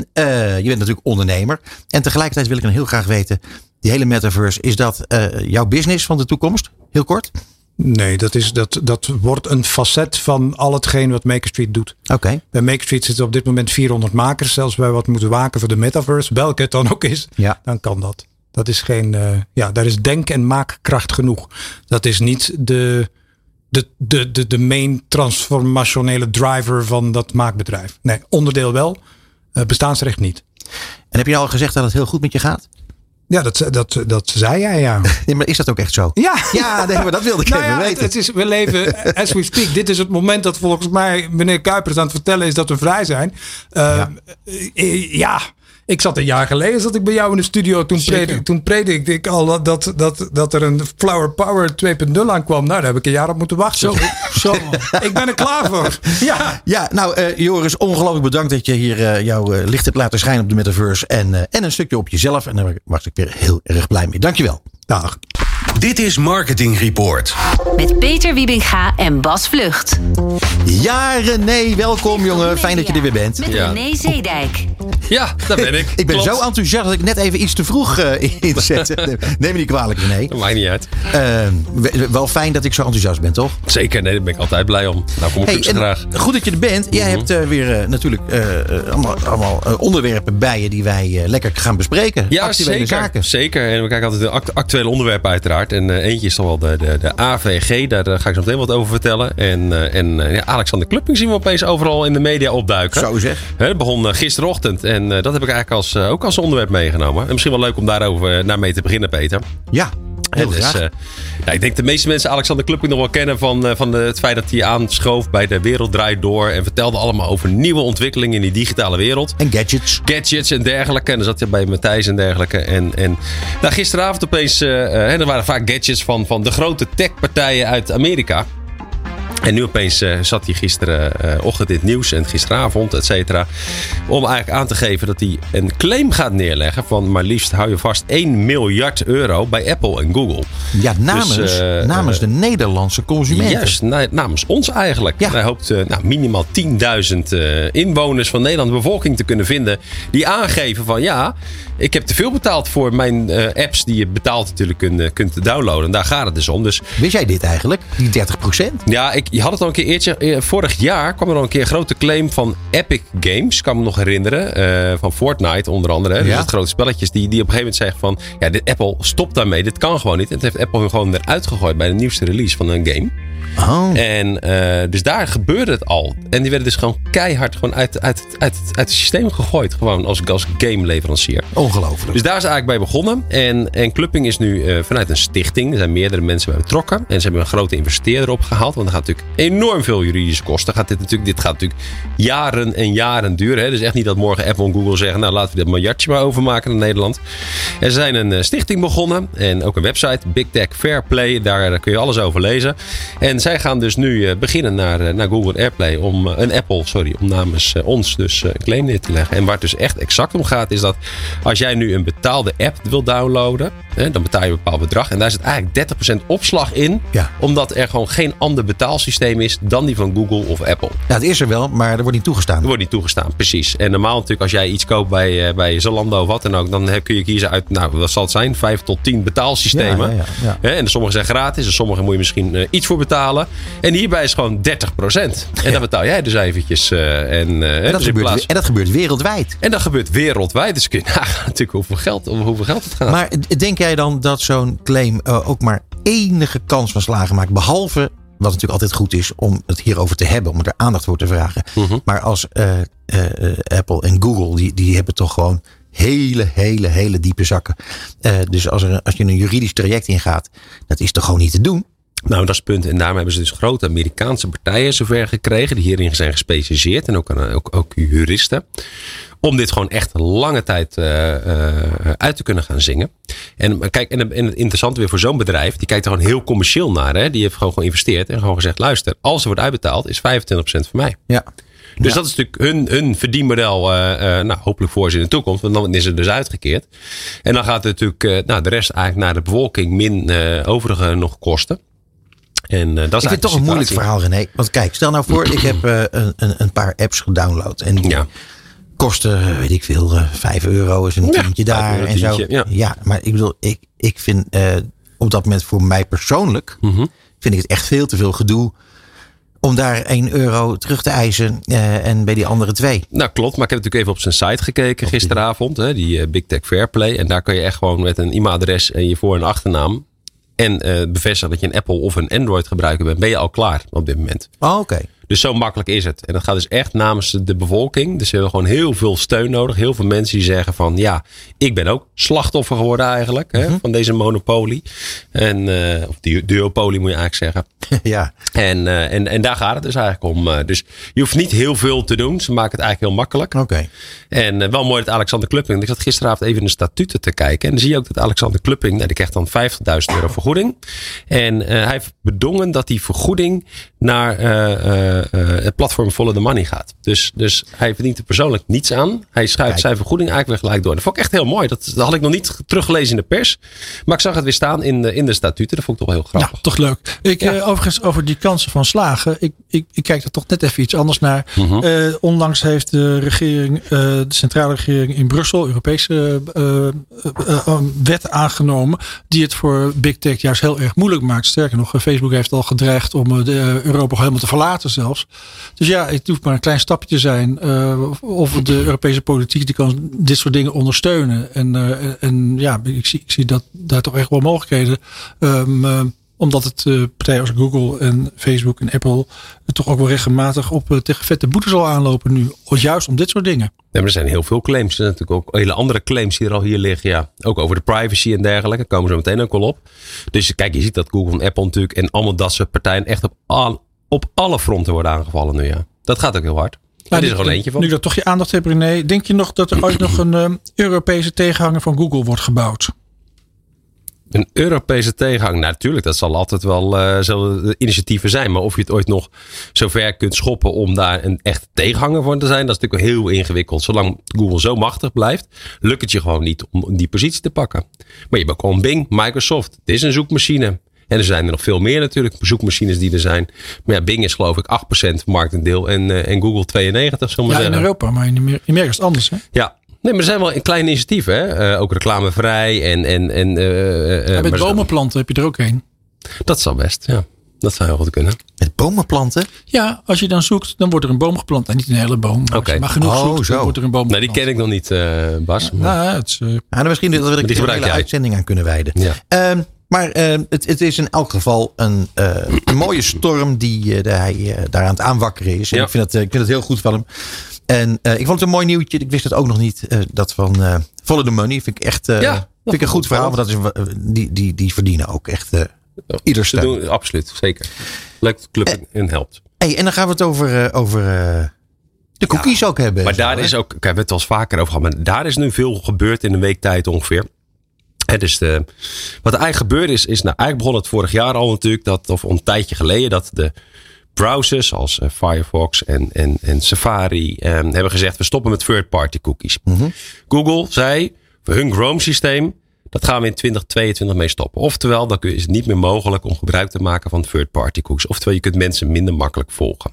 je bent natuurlijk ondernemer. En tegelijkertijd wil ik dan heel graag weten, die hele metaverse, is dat jouw business van de toekomst? Heel kort. Nee, dat, is, dat, dat wordt een facet van al hetgeen wat Maker Street doet. Oké. Okay. Bij Maker Street zitten op dit moment 400 makers. Zelfs wij wat moeten waken voor de metaverse, welke het dan ook is, ja. dan kan dat. Dat is geen, uh, ja, daar is denk- en maakkracht genoeg. Dat is niet de, de, de, de, de main transformationele driver van dat maakbedrijf. Nee, onderdeel wel, uh, bestaansrecht niet. En heb je al gezegd dat het heel goed met je gaat? Ja, dat, dat, dat zei jij, ja. Nee, maar is dat ook echt zo? Ja. Ja, nee, maar dat wilde ik nou even ja, weten. Het, het is, we leven, as we speak, dit is het moment dat volgens mij meneer Kuipers aan het vertellen is dat we vrij zijn. Uh, ja. Ja. Ik zat een jaar geleden zat ik bij jou in de studio. Toen, predik, toen predikte ik al dat, dat, dat er een Flower Power 2.0 aankwam. Nou, daar heb ik een jaar op moeten wachten. Zo, zo. ik ben er klaar voor. Ja, ja nou uh, Joris, ongelooflijk bedankt dat je hier uh, jouw uh, licht hebt laten schijnen op de metaverse. En, en een stukje op jezelf. En daar was ik weer heel erg blij mee. Dankjewel. Dag. Dit is Marketing Report. Met Peter Wiebinga en Bas Vlucht. Ja, René, welkom jongen. Fijn dat je er weer bent. Met ja. René Zeedijk. Ja, daar ben ik. ik ben Klopt. zo enthousiast dat ik net even iets te vroeg uh, inzette. Neem me niet kwalijk, René. Dat maakt niet uit. Uh, wel fijn dat ik zo enthousiast ben, toch? Zeker, nee, daar ben ik altijd blij om. Nou, kom ik hey, graag. Goed dat je er bent. Jij mm -hmm. hebt uh, weer natuurlijk allemaal, allemaal onderwerpen bij je die wij lekker gaan bespreken. Ja, zeker. Zaken. Zeker. En we kijken altijd de act actuele onderwerpen uiteraard. En uh, eentje is toch wel de, de, de AVG. Daar ga ik zo meteen wat over vertellen. En, uh, en ja, Alexander Klupping zien we opeens overal in de media opduiken. Zo zeg. Het begon gisterochtend. En dat heb ik eigenlijk als, ook als onderwerp meegenomen. En misschien wel leuk om daarover naar mee te beginnen, Peter. Ja. Heel dus, graag. uh, ja, ik denk de meeste mensen Alexander Klupping nog wel kennen van, uh, van het feit dat hij aanschoof bij de Wereld Draait Door. En vertelde allemaal over nieuwe ontwikkelingen in die digitale wereld. En gadgets. Gadgets en dergelijke. En dan zat hij bij Matthijs en dergelijke. En, en nou, gisteravond opeens, uh, er waren vaak gadgets van, van de grote techpartijen uit Amerika. En nu opeens uh, zat hij gisterenochtend in het nieuws en gisteravond, et cetera. Om eigenlijk aan te geven dat hij een claim gaat neerleggen van maar liefst, hou je vast, 1 miljard euro bij Apple en Google. Ja, namens, dus, uh, namens de Nederlandse consumenten. Juist, namens ons eigenlijk. Ja. Hij hoopt uh, nou, minimaal 10.000 inwoners van Nederland, de bevolking te kunnen vinden. Die aangeven van ja, ik heb te veel betaald voor mijn apps die je betaald natuurlijk kunt, kunt downloaden. En daar gaat het dus om. Dus, Wist jij dit eigenlijk? Die 30 procent? Ja, ik, je had het al een keer eertje. Vorig jaar kwam er al een keer een grote claim van Epic Games. Kan me nog herinneren. Uh, van Fortnite onder andere. Ja. Dus het grote spelletjes. Die, die op een gegeven moment zeggen van. Ja, dit Apple stopt daarmee. Dit kan gewoon niet. En het heeft Apple gewoon eruit gegooid bij de nieuwste release van een game. Oh. En uh, dus daar gebeurde het al. En die werden dus gewoon keihard gewoon uit, uit, uit, uit het systeem gegooid. Gewoon als, als game leverancier. Ongelooflijk. Dus daar is eigenlijk bij begonnen. En, en Clupping is nu uh, vanuit een stichting. Er zijn meerdere mensen bij betrokken. En ze hebben een grote investeerder opgehaald. Want er gaat natuurlijk enorm veel juridische kosten. Gaat dit, natuurlijk, dit gaat natuurlijk jaren en jaren duren. Hè? Dus echt niet dat morgen Apple en Google zeggen. Nou laten we dat miljardje maar overmaken naar Nederland. En ze zijn een uh, stichting begonnen. En ook een website. Big Tech Fair Play. Daar, daar kun je alles over lezen. En En zij gaan dus nu eh, beginnen naar, eh, naar Google Airplay om eh, een Apple, sorry, om namens ons dus een claim neer te leggen. En waar het dus echt exact om gaat, is dat als jij nu een betaalde app wil downloaden, hè, dan betaal je een bepaald bedrag. En daar zit eigenlijk 30% opslag in, Ja. omdat er gewoon geen ander betaalsysteem is dan die van Google of Apple. Ja, het is er wel, maar er wordt niet toegestaan. Dat wordt niet toegestaan, precies. En normaal natuurlijk, als jij iets koopt bij, bij Zalando of wat dan ook, dan kun je kiezen uit, nou, wat zal het zijn? Vijf tot tien betaalsystemen. Ja, ja. Hè, En sommige zijn gratis, en sommige moet je misschien iets voor betalen. En hierbij is gewoon 30%. En dan betaal jij dus eventjes. eh, en, eh, En dat, dus gebeurt, plaats- en dat gebeurt wereldwijd. en dat gebeurt wereldwijd. Dus kun je nagaan natuurlijk hoeveel geld, om hoeveel geld het gaat. Maar denk jij dan dat zo'n claim eh, ook maar enige kans van slagen maakt? Behalve, wat natuurlijk altijd goed is om het hierover te hebben, om er aandacht voor te vragen. Mhm. Maar als Apple en Google, die, die hebben toch gewoon hele, hele, hele diepe zakken. Dus als, er, als je een juridisch traject ingaat, dat is toch gewoon niet te doen? Nou, dat is het punt. En daarom hebben ze dus grote Amerikaanse partijen zover gekregen. Die hierin zijn gespecialiseerd. En ook, eh, ook, ook juristen. Om dit gewoon echt lange tijd eh, eh, uit te kunnen gaan zingen. En kijk, en, en het interessante weer voor zo'n bedrijf. Die kijkt er gewoon heel commercieel naar. Hè? Die heeft gewoon geïnvesteerd. En gewoon gezegd. Luister, als er wordt uitbetaald. Is 25% van mij. Ja. Dus dat is natuurlijk hun, hun verdienmodel. nou, hopelijk voor ze in de toekomst. Want dan is het dus uitgekeerd. En dan gaat het natuurlijk nou, de rest eigenlijk naar de bevolking. Min overige nog kosten. En, eh, dat is Ik vind het toch een moeilijk verhaal, René. Want kijk, stel nou voor, ik heb eh, een, een, paar apps gedownload. En die Ja. kosten, eh, weet ik veel, 5 euro is een tientje 5 daar en zo. ja. maar ik bedoel, ik, ik vind op dat moment voor mij persoonlijk, Mhm. vind ik het echt veel te veel gedoe om daar 1 euro terug te eisen eh, en bij die andere twee. Nou, klopt. Maar ik heb natuurlijk even op zijn site gekeken gisteravond. Hè, die Big Tech Fairplay. En daar kan je echt gewoon met een e-mailadres en je voor- en achternaam. En eh, bevestigen dat je een Apple of een Android gebruiker bent. Ben je al klaar op dit moment. Oh, oké. Dus zo makkelijk is het. En dat gaat dus echt namens de bevolking. Dus we hebben gewoon heel veel steun nodig. Heel veel mensen die zeggen van ja, ik ben ook slachtoffer geworden eigenlijk. Hè, Van deze monopolie. En, eh, of du- duopolie moet je eigenlijk zeggen. ja. En, eh, en, en daar gaat het dus eigenlijk om. Eh, dus je hoeft niet heel veel te doen. Ze maken het eigenlijk heel makkelijk. Oké. En wel mooi dat Alexander Klupping. Ik zat gisteravond even in de statuten te kijken. En dan zie je ook dat Alexander Klupping. Nou, die krijgt dan 50.000 euro vergoeding. En hij heeft bedongen dat die vergoeding naar het platform Follow the Money gaat. Dus, dus hij verdient er persoonlijk niets aan. Hij schuift zijn vergoeding eigenlijk weer gelijk door. Dat vond ik echt heel mooi. Dat, dat had ik nog niet teruggelezen in de pers. Maar ik zag het weer staan in de, in de statuten. Dat vond ik toch heel grappig. Ja, toch leuk. Ik, Ja. eh, overigens, over die kansen van slagen. Ik, ik, ik kijk er toch net even iets anders naar. Mhm. Eh, onlangs heeft de regering, eh, de centrale regering in Brussel, Europese eh, eh, eh, eh, wet aangenomen. Die het voor Big Tech juist heel erg moeilijk maakt. Sterker nog, eh, Facebook heeft al gedreigd om eh, de, eh, Europa helemaal te verlaten Dus ja, het hoeft maar een klein stapje te zijn. eh, of de Europese politiek die kan dit soort dingen ondersteunen. En, eh, en ja, ik zie, ik zie dat daar toch echt wel mogelijkheden. Ehm, eh, omdat het partijen als Google en Facebook en Apple toch ook wel regelmatig op tegen vette boetes zal aanlopen nu. Juist om dit soort dingen. Ja, maar er zijn heel veel claims. Er zijn natuurlijk ook hele andere claims die er al hier liggen. Ja. Ook over de privacy en dergelijke. Komen ze meteen ook al op. Dus kijk, je ziet dat Google en Apple natuurlijk en allemaal dat soort partijen echt op, op alle fronten worden aangevallen nu. Ja. Dat gaat ook heel hard. Daar is er gewoon eentje van. Nu ik dat toch je aandacht heb, René. Denk je nog dat er ooit nog een eh, Europese tegenhanger van Google wordt gebouwd? Een Europese tegenhang. Nou, natuurlijk, dat zal altijd wel zullen de initiatieven zijn. Maar of je het ooit nog zover kunt schoppen om daar een echt tegenhanger voor te zijn, dat is natuurlijk heel ingewikkeld. Zolang Google zo machtig blijft, lukt het je gewoon niet om die positie te pakken. Maar je hebt ook gewoon Bing, Microsoft. Het is een zoekmachine. En er zijn er nog veel meer natuurlijk, zoekmachines die er zijn. Maar ja, Bing is geloof ik 8% marktendeel en, eh, en Google 92, zullen we Ja, in. Europa, maar in Amer- in Amerika is het anders. Hè? Ja. Nee, maar er zijn wel een kleine initiatieven. Hè? Eh, ook reclamevrij en... en, en eh, eh, Ja, met bomenplanten heb je er ook een. Dat zal best, ja. Dat zou heel goed kunnen. Met bomen planten? Ja, als je dan zoekt, dan wordt er een boom geplant. En niet een hele boom. Maar Oké. als je maar genoeg Oh, zoekt, zo. dan wordt er een boom Nou, die geplant. ken ik nog niet, eh, Bas. maar- Nou, het is, Ja, dan misschien dat we er die een gebruik hele jij. uitzending aan kunnen wijden. Ja. Ehm, maar ehm, het, het is in elk geval een, eh, een mooie storm die eh, hij eh, daar aan het aanwakkeren is. En Ja. ik, vind het, eh, ik vind het heel goed van hem. En eh, ik vond het een mooi nieuwtje. Ik wist het ook nog niet. eh, dat van eh Follow the Money vind ik echt eh, Ja, vind dat ik een goed verhaal. Want dat is, die, die, die verdienen ook echt eh, ieder steun. doen, absoluut, zeker. Leuk dat de club in helpt. Hey, en dan gaan we het over, eh, over eh, de cookies ook hebben. Maar en daar is ook, ik heb het al eens vaker over gehad, maar daar is nu veel gebeurd in een week tijd ongeveer. Dus de, wat er eigenlijk gebeurd is, is nou, eigenlijk begon het vorig jaar al natuurlijk, dat, of een tijdje geleden, dat de browsers als eh, Firefox en, en, en Safari eh, hebben gezegd, we stoppen met third-party cookies. Google zei, voor hun Chrome systeem, dat gaan we in 2022 mee stoppen. Oftewel, dan is het niet meer mogelijk om gebruik te maken van third-party cookies. Oftewel, je kunt mensen minder makkelijk volgen.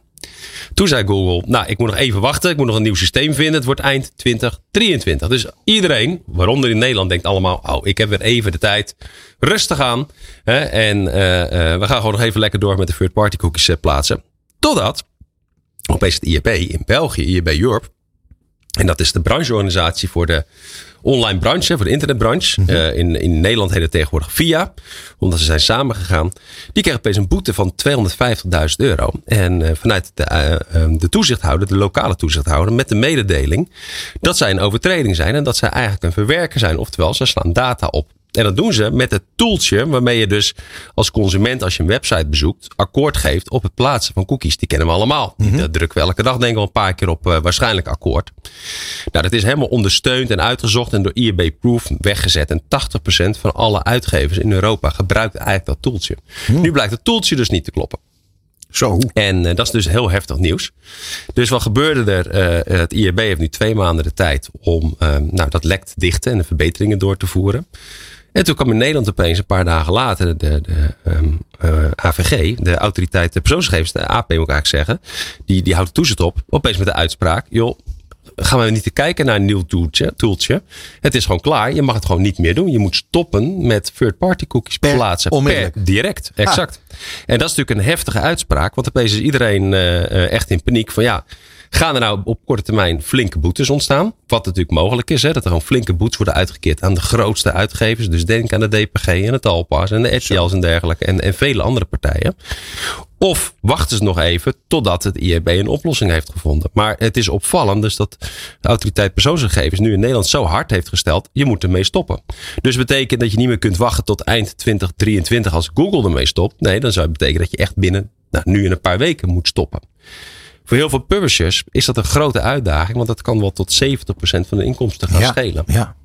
Toen zei Google, nou, ik moet nog even wachten. Ik moet nog een nieuw systeem vinden. Het wordt eind 2023. Dus iedereen, waaronder in Nederland, denkt allemaal, oh, ik heb weer even de tijd. Rustig aan. Hè, en uh, uh, we gaan gewoon nog even lekker door met de third-party cookies uh, plaatsen. Totdat opeens het IEP in België, IEB Europe. En dat is de brancheorganisatie voor de online branche, voor de internetbranche. Mm -hmm. in, in Nederland heet het tegenwoordig VIA, omdat ze zijn samengegaan. Die kregen opeens een boete van 250.000 euro. En uh, vanuit de, uh, de toezichthouder, de lokale toezichthouder, met de mededeling dat zij een overtreding zijn en dat zij eigenlijk een verwerker zijn. Oftewel, ze slaan data op. En dat doen ze met het tooltje waarmee je dus als consument, als je een website bezoekt, akkoord geeft op het plaatsen van cookies. Die kennen we allemaal. Mm -hmm. Die drukken we elke dag denk ik wel een paar keer op uh, waarschijnlijk akkoord. Nou, dat is helemaal ondersteund en uitgezocht en door IAB Proof weggezet. En 80% van alle uitgevers in Europa gebruikt eigenlijk dat tooltje. Mm. Nu blijkt het tooltje dus niet te kloppen. Zo. En uh, dat is dus heel heftig nieuws. Dus wat gebeurde er? Uh, het IAB heeft nu twee maanden de tijd om nou, dat lek te dichten en de verbeteringen door te voeren. En toen kwam in Nederland opeens een paar dagen later de, de um, uh, AVG, de autoriteit de persoonsgegevens, de AP moet ik eigenlijk zeggen, die, die houdt toezicht op, opeens met de uitspraak, joh, gaan we niet te kijken naar een nieuw tooltje. Het is gewoon klaar. Je mag het gewoon niet meer doen. Je moet stoppen met third-party cookies per, plaatsen. Per direct. Exact. Ah. En dat is natuurlijk een heftige uitspraak. Want opeens is iedereen uh, echt in paniek van ja. Gaan er nou op korte termijn flinke boetes ontstaan? Wat natuurlijk mogelijk is, hè, dat er gewoon flinke boetes worden uitgekeerd aan de grootste uitgevers. Dus denk aan de DPG en het Talpas en de RTL's en dergelijke. En, en vele andere partijen. Of wachten ze nog even totdat het IEB een oplossing heeft gevonden. Maar het is opvallend dus dat de autoriteit persoonsgegevens nu in Nederland zo hard heeft gesteld. Je moet ermee stoppen. Dus betekent dat je niet meer kunt wachten tot eind 2023 als Google ermee stopt. Nee, dan zou het betekenen dat je echt binnen nou, nu in een paar weken moet stoppen. Voor heel veel publishers is dat een grote uitdaging, want dat kan wel tot 70% van de inkomsten gaan ja, schelen. Ja.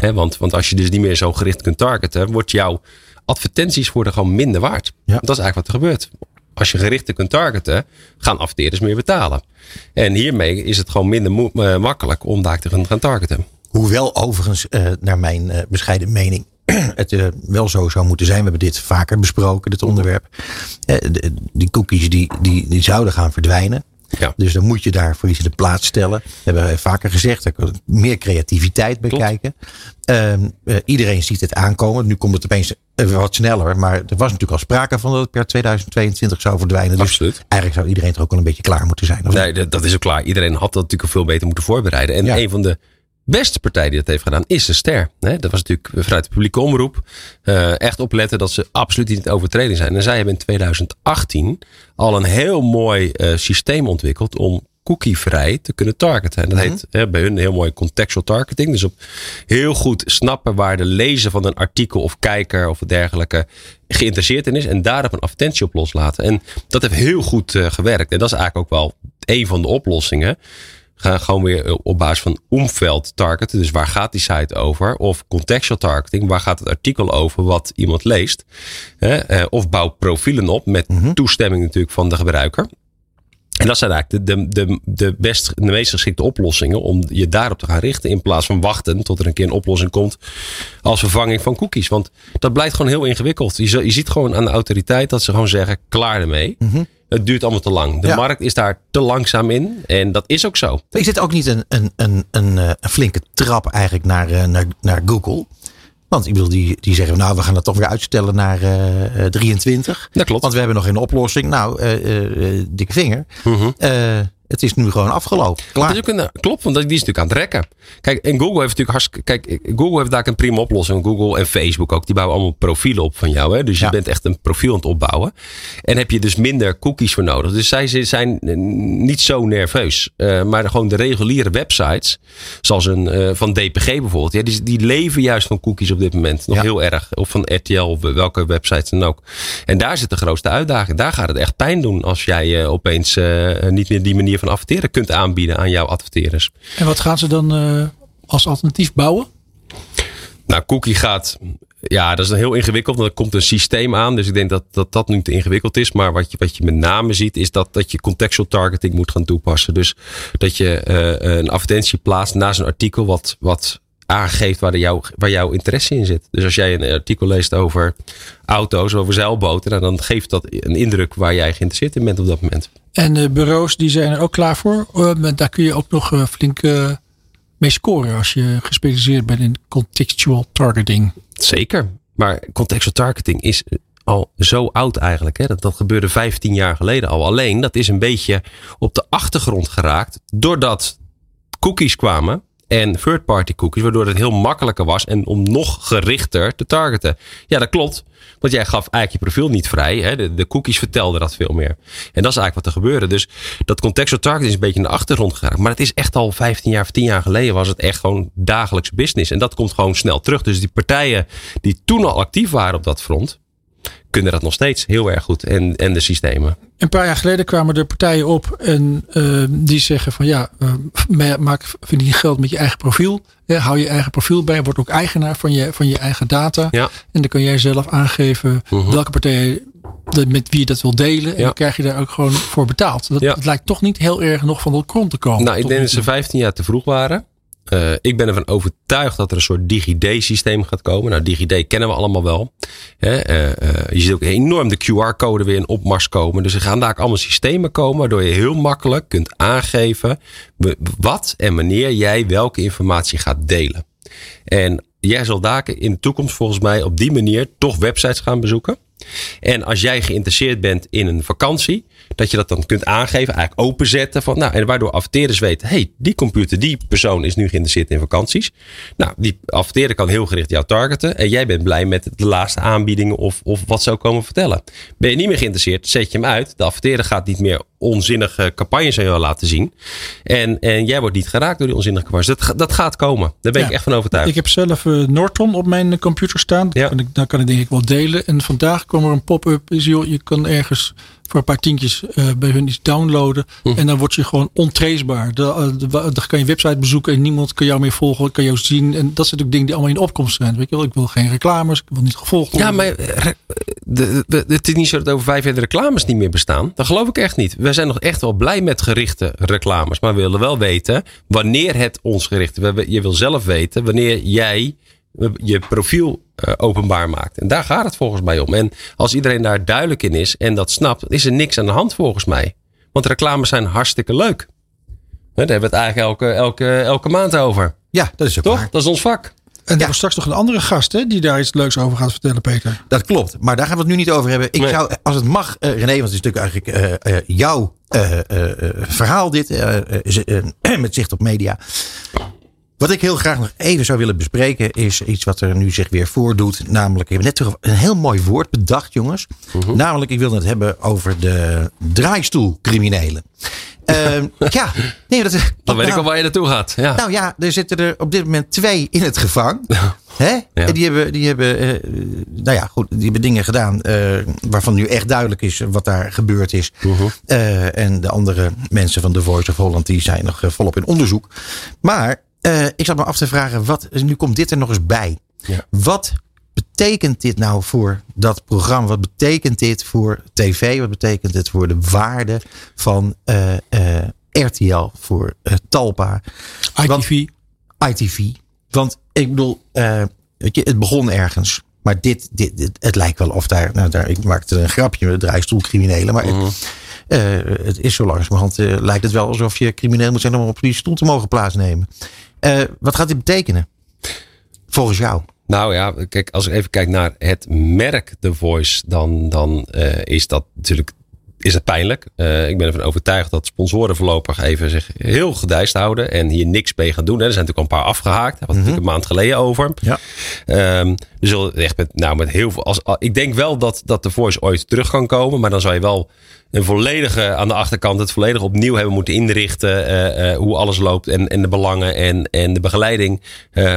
He, want, want als je dus niet meer zo gericht kunt targeten, wordt jouw advertenties worden gewoon minder waard. Ja. Dat is eigenlijk wat er gebeurt. Als je gerichter kunt targeten, gaan adverteerders meer betalen. En hiermee is het gewoon minder uh, makkelijk om daar te gaan targeten. Hoewel overigens, uh, naar mijn uh, bescheiden mening, het uh, wel zo zou moeten zijn. We hebben dit vaker besproken, dit onderwerp. Uh, de, die cookies die, die, die zouden gaan verdwijnen. Ja. Dus dan moet je daarvoor iets in de plaats stellen. We hebben vaker gezegd, er meer creativiteit bij Klopt. kijken. Uh, uh, iedereen ziet het aankomen. Nu komt het opeens wat sneller. Maar er was natuurlijk al sprake van dat het per 2022 zou verdwijnen. Dus Absoluut. eigenlijk zou iedereen er ook wel een beetje klaar moeten zijn. Nee, dat, dat is ook klaar. Iedereen had dat natuurlijk veel beter moeten voorbereiden. En Ja. een van de beste partij die dat heeft gedaan is de Ster. Dat was natuurlijk vanuit de publieke omroep. eh, echt opletten dat ze absoluut niet in overtreding zijn. En zij hebben in 2018 al een heel mooi eh, systeem ontwikkeld om cookievrij te kunnen targeten. En dat heet hè, bij hun heel mooi contextual targeting. Dus op heel goed snappen waar de lezer van een artikel of kijker of dergelijke geïnteresseerd in is. En daarop een advertentie op loslaten. En dat heeft heel goed eh, gewerkt. En dat is eigenlijk ook wel een van de oplossingen gaan gewoon weer op basis van omveld targeten. Dus waar gaat die site over? Of contextual targeting. Waar gaat het artikel over wat iemand leest? Hè? Eh, Of bouw profielen op met toestemming natuurlijk van de gebruiker. En dat zijn eigenlijk de, de, de, de, best, de meest geschikte oplossingen om je daarop te gaan richten. In plaats van wachten tot er een keer een oplossing komt als vervanging van cookies. Want dat blijkt gewoon heel ingewikkeld. Je, ziet gewoon aan de autoriteit dat ze gewoon zeggen klaar ermee. Het duurt allemaal te lang. De Ja. markt is daar te langzaam in. En dat is ook zo. Is dit ook niet een, een, een, een, eh, een flinke trap eigenlijk naar, eh, naar, naar Google? Want ik bedoel, die, die zeggen, nou, we gaan dat toch weer uitstellen naar eh, eh, 23. Dat klopt. Want we hebben nog geen oplossing. Nou, eh, dikke vinger. Mhm. Eh, het is nu gewoon afgelopen. Klaar. Is een, klopt, want die is natuurlijk aan het rekken. Kijk, en Google heeft natuurlijk hartstikke. Kijk, Google heeft daar een prima oplossing. Google en Facebook ook. Die bouwen allemaal profielen op van jou. Hè? Dus je bent echt een profiel aan het opbouwen. En heb je dus minder cookies voor nodig. Dus zij zijn eh, niet zo nerveus. Eh, maar gewoon de reguliere websites. Zoals een eh, van DPG bijvoorbeeld. Ja, die, die leven juist van cookies op dit moment. Nog Ja. heel erg. Of van RTL of welke websites dan ook. En daar zit de grootste uitdaging. Daar gaat het echt pijn doen. Als jij eh, opeens eh, niet meer die manier van adverteren kunt aanbieden aan jouw adverteerders. En wat gaan ze dan eh, als alternatief bouwen? Nou, Cookie gaat. Ja, dat is een heel ingewikkeld. Want er komt een systeem aan. Dus ik denk dat dat, dat nu te ingewikkeld is. Maar wat je, wat je met name ziet, is dat, dat je contextual targeting moet gaan toepassen. Dus dat je eh, een advertentie plaatst naast een artikel wat, wat aangeeft waar, de jou, waar jouw interesse in zit. Dus als jij een artikel leest over auto's, over zeilboten, nou, dan geeft dat een indruk waar jij geïnteresseerd in bent op dat moment. En de bureaus die zijn er ook klaar voor. Uh, daar kun je ook nog uh, flink mee scoren als je gespecialiseerd bent in contextual targeting. Zeker. Maar contextual targeting is al zo oud eigenlijk. Hè? Dat, dat gebeurde 15 jaar geleden al. Alleen dat is een beetje op de achtergrond geraakt doordat cookies kwamen en third-party cookies, waardoor het heel makkelijker was en om nog gerichter te targeten. Ja, dat klopt. Want jij gaf eigenlijk je profiel niet vrij. Hè? De, de, cookies vertelden dat veel meer. En dat is eigenlijk wat er gebeurde. Dus dat contextual targeting is een beetje in de achtergrond geraakt. Maar het is echt al 15 jaar of 10 jaar geleden was het echt gewoon dagelijks business. En dat komt gewoon snel terug. Dus die partijen die toen al actief waren op dat front, kunnen dat nog steeds heel erg goed. En, en de systemen. Een paar jaar geleden kwamen er partijen op en uh, die zeggen van ja, uh, maak verdien geld met je eigen profiel. Ja, hou je eigen profiel bij, word ook eigenaar van je, van je eigen data. Ja. En dan kan jij zelf aangeven -huh. welke partij met wie je dat wil delen. En Ja. dan krijg je daar ook gewoon voor betaald. Dat, Ja. dat lijkt toch niet heel erg nog van de grond te komen. Nou, ik denk dat ze toe. 15 jaar te vroeg waren. Eh, ik ben ervan overtuigd dat er een soort DigiD-systeem gaat komen. Nou, DigiD kennen we allemaal wel. Hè, eh, eh, je ziet ook enorm de QR-code weer in opmars komen. Dus er gaan daar ook allemaal systemen komen. Waardoor je heel makkelijk kunt aangeven wat en wanneer jij welke informatie gaat delen. En jij zal daar in de toekomst volgens mij op die manier toch websites gaan bezoeken. En als jij geïnteresseerd bent in een vakantie, dat je dat dan kunt aangeven, eigenlijk openzetten. Van, nou, en waardoor adverteerders weten, hey, die computer, die persoon is nu geïnteresseerd in vakanties. Nou, die adverteerder kan heel gericht jou targeten. En jij bent blij met de laatste aanbiedingen of, of wat zou komen vertellen. Ben je niet meer geïnteresseerd, zet je hem uit. De adverteerder gaat niet meer onzinnige campagnes aan jou laten zien. En, en jij wordt niet geraakt door die onzinnige campagnes. Dat, dat gaat komen. Daar ben ik echt van overtuigd. Ik heb zelf eh, Norton op mijn eh, computer staan. Dat Ja. kan ik, daar kan ik denk ik wel delen. En vandaag kwam er een pop-up. Is, joh, je kan ergens voor een paar tientjes eh, bij hun iets downloaden. Hm. En dan word je gewoon ontracebaar. De, eh, dan kan je website bezoeken en niemand kan jou meer volgen. Kan jou zien. En dat zijn ook dingen die allemaal in opkomst zijn. Weet je wel, ik wil geen reclames. Ik wil niet gevolgd Ja, worden. maar eh, de, de- het is niet zo dat over vijf jaar de reclames niet meer bestaan. Dat geloof ik echt niet. We zijn nog echt wel blij met gerichte reclames. Maar we willen wel weten wanneer het ons gericht is. Je wil zelf weten wanneer jij je profiel eh, openbaar maakt. En daar gaat het volgens mij om. En als iedereen daar duidelijk in is en dat snapt, is er niks aan de hand volgens mij. Want reclames zijn hartstikke leuk. Hè, Daar hebben we het eigenlijk elke, elke, elke maand over. Ja, dat is ook Toch? waar. Dat is ons vak. En er is straks nog een andere gast hè, die daar iets leuks over gaat vertellen, Peter. Dat klopt, maar daar gaan we het nu niet over hebben. Ik Nee. zou, als het mag, eh, René, want het is natuurlijk eigenlijk eh, jouw eh, eh, eh, verhaal dit, met zicht op media. Wat ik heel graag nog even zou willen bespreken is iets wat er nu zich weer voordoet. Namelijk, ik heb net een heel mooi woord bedacht, jongens. Mhm. Namelijk, ik wil het hebben over de draaistoelcriminelen. Ehm, ja, nee, dat, Dan weet ik al waar je naartoe gaat. Ja. nou ja, er zitten er op dit moment twee in het gevang. Hè? En die hebben, die hebben, eh, nou ja, goed, die hebben dingen gedaan eh, waarvan nu echt duidelijk is wat daar gebeurd is. Eh, en de andere mensen van The Voice of Holland die zijn nog volop in onderzoek. Maar eh, ik zat me af te vragen, wat, nu komt dit er nog eens bij. Ja. Wat betekent dit nou voor dat programma? Wat betekent dit voor tv? Wat betekent dit voor de waarde van eh, eh, RTL, voor Talpa? ITV. ITV. Want ik bedoel, weet je, het begon ergens. Maar dit, dit, dit- het lijkt wel of daar, nou daar, ik maakte een grapje met draaistoelcriminelen. Maar het, eh, het is zo langzamerhand, eh, lijkt het wel alsof je crimineel moet zijn om op die stoel te mogen plaatsnemen. Eh, wat gaat dit betekenen? Volgens jou. Nou ja, kijk, als ik even kijk naar het merk The Voice, dan, dan eh, is dat natuurlijk is het pijnlijk. Eh, ik ben ervan overtuigd dat sponsoren voorlopig even zich heel gedijst houden en hier niks mee gaan doen. Hè. Er zijn natuurlijk al een paar afgehaakt. Daar was natuurlijk een maand geleden over. Ja. Er zullen echt met, nou, met heel veel. Als, ik denk wel dat, dat The Voice ooit terug kan komen, maar dan zou je wel een volledige aan de achterkant het volledig opnieuw hebben moeten inrichten. eh, eh, hoe alles loopt en, en de belangen en, en de begeleiding. Eh,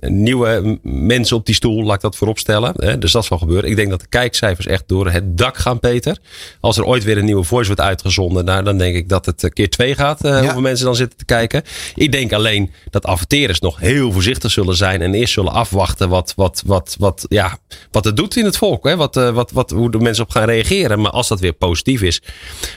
nieuwe mensen op die stoel, laat ik dat voorop stellen. dus dat zal gebeuren. Ik denk dat de kijkcijfers echt door het dak gaan, Peter. Als er ooit weer een nieuwe voice wordt uitgezonden, nou, dan denk ik dat het keer twee gaat. Hoeveel mensen dan zitten te kijken. Ik denk alleen dat adverteerders nog heel voorzichtig zullen zijn en eerst zullen afwachten wat, wat, wat, wat, ja, wat het doet in het volk. Hè? Wat, wat, wat, hoe de mensen op gaan reageren. Maar als dat weer positief is,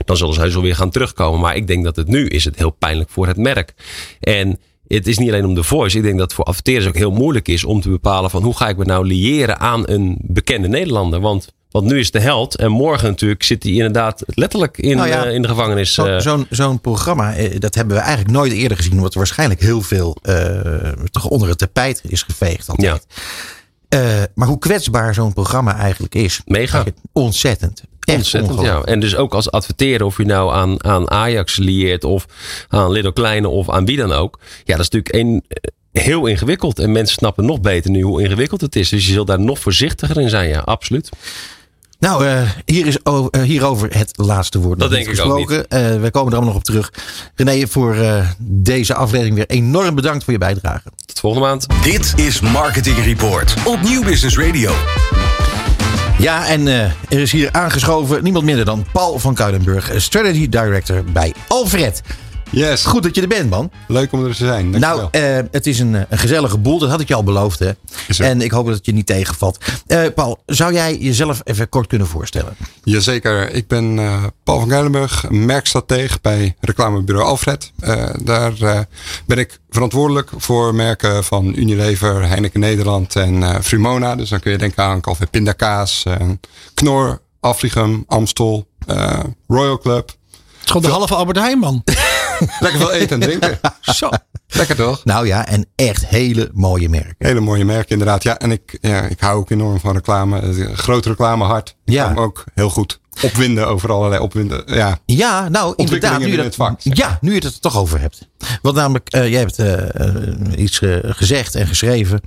dan zullen ze wel weer gaan terugkomen. Maar ik denk dat het nu is het heel pijnlijk voor het merk. En het is niet alleen om de voice. Ik denk dat het voor adverteerders ook heel moeilijk is om te bepalen van hoe ga ik me nou liëren aan een bekende Nederlander. Want, want nu is de held en morgen natuurlijk zit hij inderdaad letterlijk in, Nou ja, eh, in de gevangenis. Zo- eh. Zo'n zo'n programma, eh, dat hebben we eigenlijk nooit eerder gezien. Er waarschijnlijk heel veel toch onder het tapijt is geveegd. Altijd. Maar hoe kwetsbaar zo'n programma eigenlijk is. Mega. Ontzettend. Echt Ontzettend, ja. En dus ook als adverteren, of je nou aan, aan Ajax lieert of aan Little Kleine of aan wie dan ook. Ja, dat is natuurlijk een, heel ingewikkeld. En mensen snappen nog beter nu hoe ingewikkeld het is. Dus je zult daar nog voorzichtiger in zijn, ja, absoluut. Nou, eh, hier is o- eh, hierover het laatste woord. Dat denk niet ik ook gesproken. Eh, we komen er allemaal nog op terug. René, voor eh, deze aflevering weer enorm bedankt voor je bijdrage. Tot volgende maand. Dit is Marketing Report op Nieuw Business Radio. Ja, en eh, er is hier aangeschoven niemand minder dan Paul van Kuilenburg, Strategy Director bij Alfred. Yes. Goed dat je er bent, man. Leuk om er te zijn. Dankjewel. Nou, eh, het is een, eh, een gezellige boel. Dat had ik je al beloofd, hè? En ik hoop dat het je niet tegenvalt. Eh, Paul, zou jij jezelf even kort kunnen voorstellen? Jazeker. Ik ben Paul van Geilenburg, merkstratege bij reclamebureau Alfred. Daar ben ik verantwoordelijk voor merken van Unilever, Heineken Nederland en Frumona. Dus dan kun je denken aan Calvé Pindakaas, Knor, Afrigum, Amstel, Royal Club. Het is gewoon de halve Albert Heijn, man. Lekker veel eten en drinken. Zo. Lekker toch? Nou ja, en echt hele mooie merken. Hele mooie merken inderdaad. Ja, en ik, ja, ik hou ook enorm van reclame. Een groot reclamehard. Ik Ja. ook heel goed opwinden over allerlei opwinden. Ja, Ja, nou inderdaad. Nu je, dat, het vak, zeg ja, nu je het er toch over hebt. Want namelijk, eh, jij hebt eh, eh, iets eh, gezegd en geschreven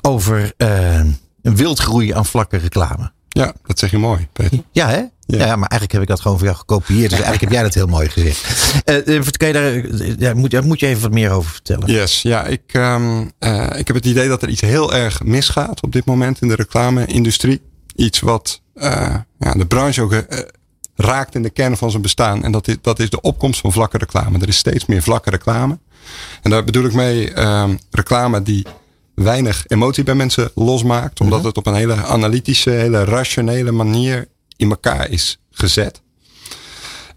over eh, een wildgroei aan vlakke reclame. ja, dat zeg je mooi, Peter. Ja, hè? Ja. Ja. maar eigenlijk heb ik dat gewoon voor jou gekopieerd. Dus eigenlijk heb jij dat heel mooi gezegd. Eh, kan je daar, eh, ja, moet, daar moet je even wat meer over vertellen. Yes, ja, ik, ehm, eh, ik heb het idee dat er iets heel erg misgaat op dit moment in de reclame-industrie. Iets wat ja, de branche ook raakt in de kern van zijn bestaan. En dat is, dat is de opkomst van vlakke reclame. Er is steeds meer vlakke reclame. En daar bedoel ik mee ehm, reclame die weinig emotie bij mensen losmaakt. Omdat het op een hele analytische, hele rationele manier in elkaar is gezet.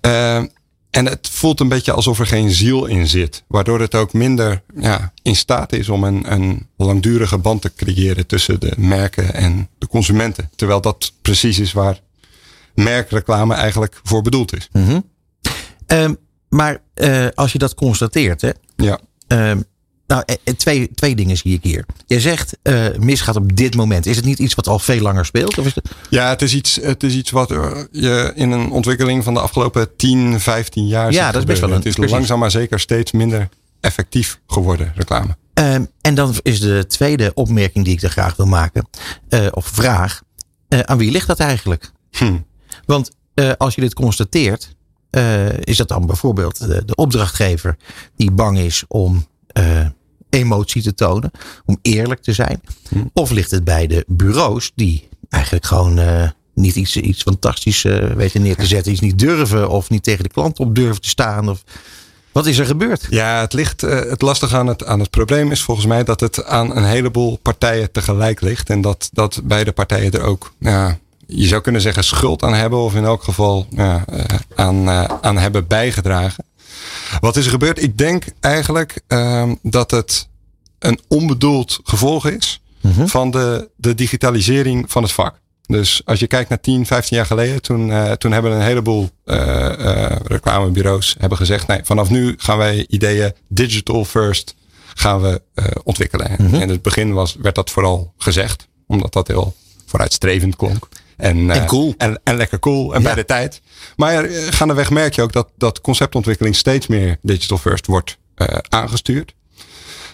Eh, en het voelt een beetje alsof er geen ziel in zit. Waardoor het ook minder ja, in staat is om een, een langdurige band te creëren tussen de merken en de consumenten. Terwijl dat precies is waar merkreclame eigenlijk voor bedoeld is. Ehm, maar eh, als je dat constateert, hè, Ja. Ehm, nou, eh, eh, twee, twee dingen zie ik hier. Je zegt eh, misgaat op dit moment. Is het niet iets wat al veel langer speelt? Of is het... Ja, het is iets, het is iets wat je in een ontwikkeling van de afgelopen 10, 15 jaar Ja, dat is best wel een- Het is precies. langzaam maar zeker steeds minder effectief geworden, reclame. Ehm, en dan is de tweede opmerking die ik er graag wil maken, of vraag, aan wie ligt dat eigenlijk? Hm. Want als je dit constateert, is dat dan bijvoorbeeld de, de opdrachtgever die bang is om emotie te tonen, om eerlijk te zijn? Of ligt het bij de bureaus die eigenlijk gewoon eh, niet iets, iets fantastisch eh, weten neer te zetten, iets niet durven of niet tegen de klant op durven te staan? Of, wat is er gebeurd? Ja, het ligt. eh, het lastige aan het, aan het probleem is volgens mij dat het aan een heleboel partijen tegelijk ligt. En dat, dat beide partijen er ook, ja, je zou kunnen zeggen, schuld aan hebben. Of in elk geval ja, aan, aan hebben bijgedragen. Wat is er gebeurd? Ik denk eigenlijk ehm, dat het een onbedoeld gevolg is van de, de digitalisering van het vak. Dus als je kijkt naar 10, 15 jaar geleden, toen, eh, toen hebben een heleboel eh, eh, reclamebureaus hebben gezegd, nee, vanaf nu gaan wij ideeën digital first gaan we ontwikkelen. En in het begin was, werd dat vooral gezegd, omdat dat heel vooruitstrevend klonk. En, eh, En cool. En, en lekker cool en Ja. bij de tijd. Maar eh, gaandeweg merk je ook dat, dat conceptontwikkeling steeds meer digital first wordt eh, aangestuurd.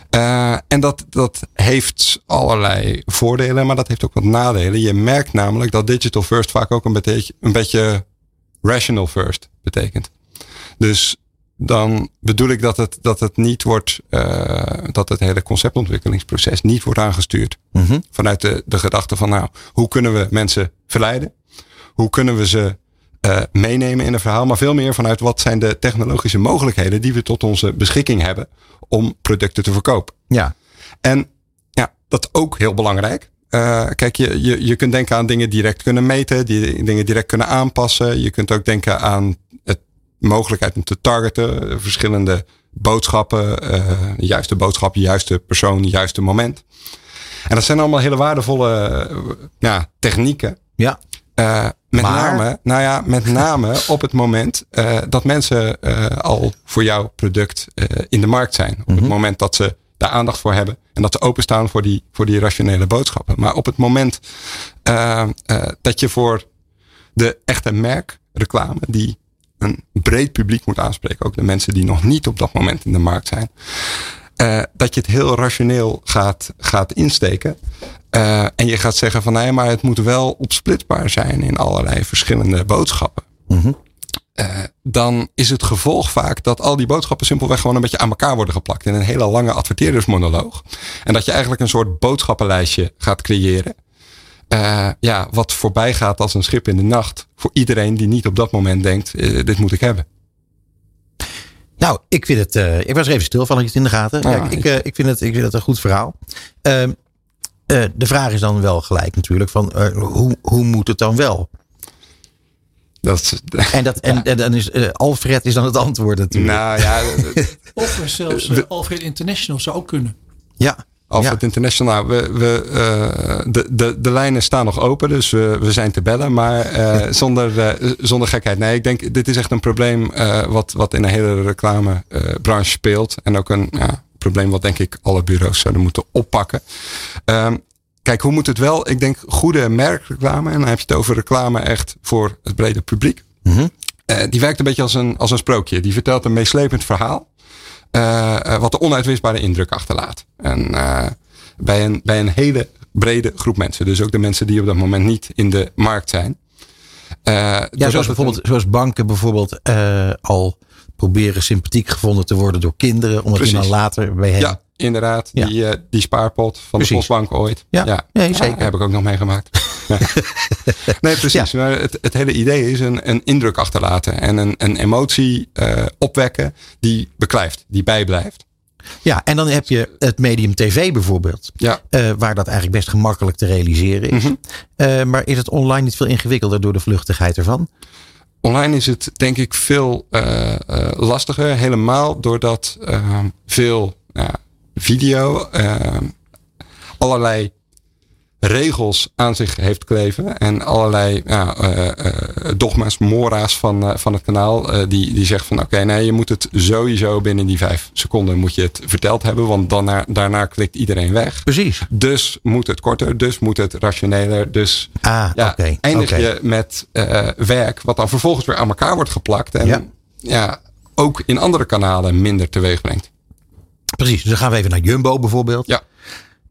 Eh, en dat, dat heeft allerlei voordelen, maar dat heeft ook wat nadelen. Je merkt namelijk dat digital first vaak ook een beetje, een beetje rational first betekent. Dus dan bedoel ik dat het, dat het niet wordt, uh, dat het hele conceptontwikkelingsproces niet wordt aangestuurd. Mhm. Vanuit de, de gedachte van, nou, hoe kunnen we mensen verleiden? Hoe kunnen we ze uh, meenemen in een verhaal? Maar veel meer vanuit wat zijn de technologische mogelijkheden die we tot onze beschikking hebben om producten te verkopen. Ja. En ja, dat is ook heel belangrijk. Uh, kijk, je, je, je kunt denken aan dingen direct kunnen meten, die dingen direct kunnen aanpassen. Je kunt ook denken aan mogelijkheid om te targeten, verschillende boodschappen, de juiste boodschap, juiste persoon, juiste moment. En dat zijn allemaal hele waardevolle uh, ja, technieken. Ja. Uh, met maar... name, nou ja, met name op het moment uh, dat mensen uh, al voor jouw product in de markt zijn. Op mm -hmm. het moment dat ze daar aandacht voor hebben. En dat ze openstaan voor die, voor die rationele boodschappen. Maar op het moment dat je voor de echte merkreclame, die een breed publiek moet aanspreken, ook de mensen die nog niet op dat moment in de markt zijn. Uh, dat je het heel rationeel gaat, gaat insteken. Uh, en je gaat zeggen van nee, maar het moet wel opsplitbaar zijn in allerlei verschillende boodschappen. Mm -hmm. uh, dan is het gevolg vaak dat al die boodschappen simpelweg gewoon een beetje aan elkaar worden geplakt in een hele lange adverteerdersmonoloog. En dat je eigenlijk een soort boodschappenlijstje gaat creëren. Uh, ja, wat voorbij gaat als een schip in de nacht. Voor iedereen die niet op dat moment denkt, uh, dit moet ik hebben. Nou, ik vind het. Uh, ik was er even stil van, het in de gaten. Ah, Kijk, ik, uh, ik, vind het, ik vind het een goed verhaal. Uh, de vraag is dan wel gelijk natuurlijk: van hoe, hoe moet het dan wel? Dat, en, dat, en, en dan is Alfred is dan het antwoord natuurlijk. Nou ja. of zelfs Alfred International zou ook kunnen. Ja, Alfred ja. International, we, we, uh, de, de, de lijnen staan nog open, dus we, we zijn te bellen. Maar uh, zonder, uh, zonder gekheid. Nee, ik denk, dit is echt een probleem wat, wat in een hele reclamebranche speelt. En ook een ja, probleem wat denk ik alle bureaus zouden moeten oppakken. Um, kijk, hoe moet het wel? Ik denk goede merkreclame, en dan heb je het over reclame echt voor het brede publiek. Mm -hmm. die werkt een beetje als een, als een sprookje. Die vertelt een meeslepend verhaal. Uh, wat de onuitwisbare indruk achterlaat. En uh, bij, een, bij een hele brede groep mensen. Dus ook de mensen die op dat moment niet in de markt zijn. Ja, zoals bijvoorbeeld, een... zoals banken bijvoorbeeld al proberen sympathiek gevonden te worden door kinderen. Omdat je dan later bij hen... Ja, inderdaad. Ja. Die, die spaarpot van Precies. de Postbank ooit. Ja, ja. Nee, zeker. heb ik ook nog meegemaakt. Nee, precies. Ja. Maar het, het, hele idee is een, een indruk achterlaten. En een, een emotie uh, opwekken die beklijft, die bijblijft. Ja, en dan heb je het medium tv bijvoorbeeld. Ja. Uh, waar dat eigenlijk best gemakkelijk te realiseren is. Mm -hmm. uh, maar is het online niet veel ingewikkelder door de vluchtigheid ervan? Online is het denk ik veel uh, lastiger. Helemaal doordat veel video allerlei regels aan zich heeft kleven. En allerlei ja, uh, uh, dogma's, mora's van, uh, van het kanaal. die, die zegt van oké, okay, nee, je moet het sowieso binnen die vijf seconden moet je het verteld hebben. Want daarna, daarna klikt iedereen weg. Precies. Dus moet het korter, dus moet het rationeler. Dus ah, ja, okay, eindig okay. je met werk wat dan vervolgens weer aan elkaar wordt geplakt. En ja. ja ook in andere kanalen minder teweeg brengt. Precies, dus dan gaan we even naar Jumbo bijvoorbeeld. Ja.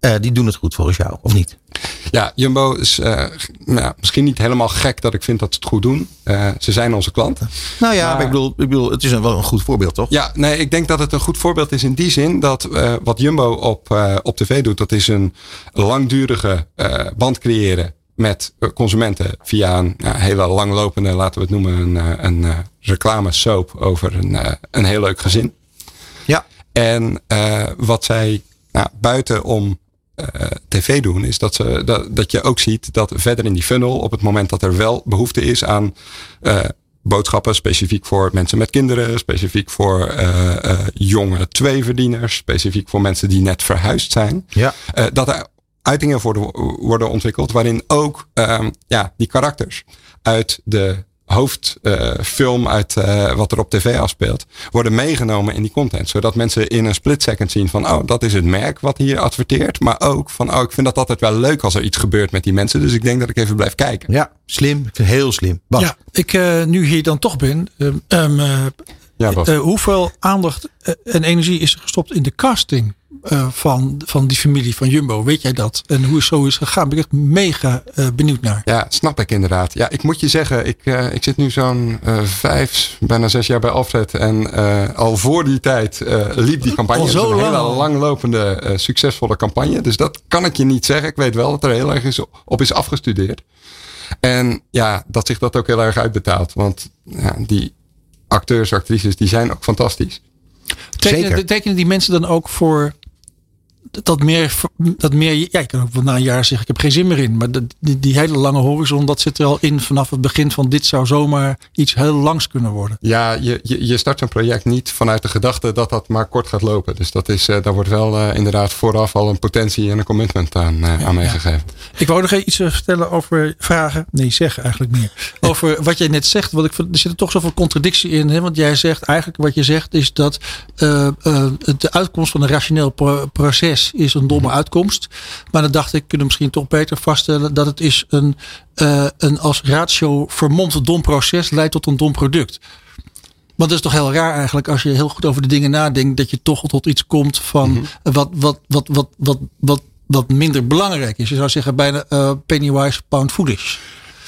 Uh, die doen het goed volgens jou, of niet? Ja, Jumbo is uh, nou, misschien niet helemaal gek dat ik vind dat ze het goed doen. Uh, ze zijn onze klanten. Nou ja, maar, maar ik, bedoel, ik bedoel, het is een, wel een goed voorbeeld, toch? Ja, nee, ik denk dat het een goed voorbeeld is in die zin dat wat Jumbo op, op tv doet, dat is een langdurige band creëren met consumenten via een hele langlopende, laten we het noemen, een, een reclame soap over een, een heel leuk gezin. Ja. En wat zij nou, buiten om tv doen, is dat, ze, dat, dat je ook ziet dat verder in die funnel, op het moment dat er wel behoefte is aan uh, boodschappen, specifiek voor mensen met kinderen, specifiek voor uh, jonge tweeverdieners, specifiek voor mensen die net verhuisd zijn, ja. dat er uitingen worden, worden ontwikkeld waarin ook ja, die karakters uit de hoofdfilm uh, uit uh, wat er op tv afspeelt, worden meegenomen in die content. Zodat mensen in een split second zien van, oh, dat is het merk wat hier adverteert. Maar ook van, oh, ik vind dat altijd wel leuk als er iets gebeurt met die mensen. Dus ik denk dat ik even blijf kijken. Ja, slim. Heel slim. Bas. Ja, ik uh, nu hier dan toch ben. Um, Ja, Bas. Eh, hoeveel aandacht eh, en energie is er gestopt in de casting eh, van, van die familie van Jumbo? Weet jij dat? En hoe het zo is gegaan? Ben ik echt mega eh, benieuwd naar. Ja, snap ik inderdaad. Ja, ik moet je zeggen, ik, eh, ik zit nu zo'n vijf, bijna zes jaar bij Alfred. En al voor die tijd liep die campagne. Al zo een lang hele langlopende, succesvolle campagne. Dus dat kan ik je niet zeggen. Ik weet wel dat er heel erg is, op is afgestudeerd. En ja, dat zich dat ook heel erg uitbetaalt. Want ja, die acteurs, actrices, die zijn ook fantastisch. Tekenen, Zeker. tekenen die mensen dan ook voor dat meer, dat meer, ja, je kan ook wel na een jaar zeggen, ik heb geen zin meer in. Maar die, die hele lange horizon, dat zit er al in vanaf het begin van dit zou zomaar iets heel langs kunnen worden. Ja, je, je, je start zo'n project niet vanuit de gedachte dat dat maar kort gaat lopen. Dus dat is, eh, daar wordt wel eh, inderdaad vooraf al een potentie en een commitment aan, eh, aan meegegeven. Ik wou nog iets vertellen over vragen. Nee, zeggen eigenlijk meer. Over wat jij net zegt. Want ik er zit er toch zoveel contradictie in. Hè? Want jij zegt eigenlijk wat je zegt is dat eh, de uitkomst van een rationeel pro- is een domme uitkomst. Maar dan dacht ik, kunnen we misschien toch beter vaststellen dat het is een, eh, een als ratio vermomd dom proces leidt tot een dom product. Want dat is toch heel raar eigenlijk als je heel goed over de dingen nadenkt, dat je toch tot iets komt van wat, wat, wat, wat, wat, wat, wat minder belangrijk is. Je zou zeggen bijna eh, pennywise pound foolish.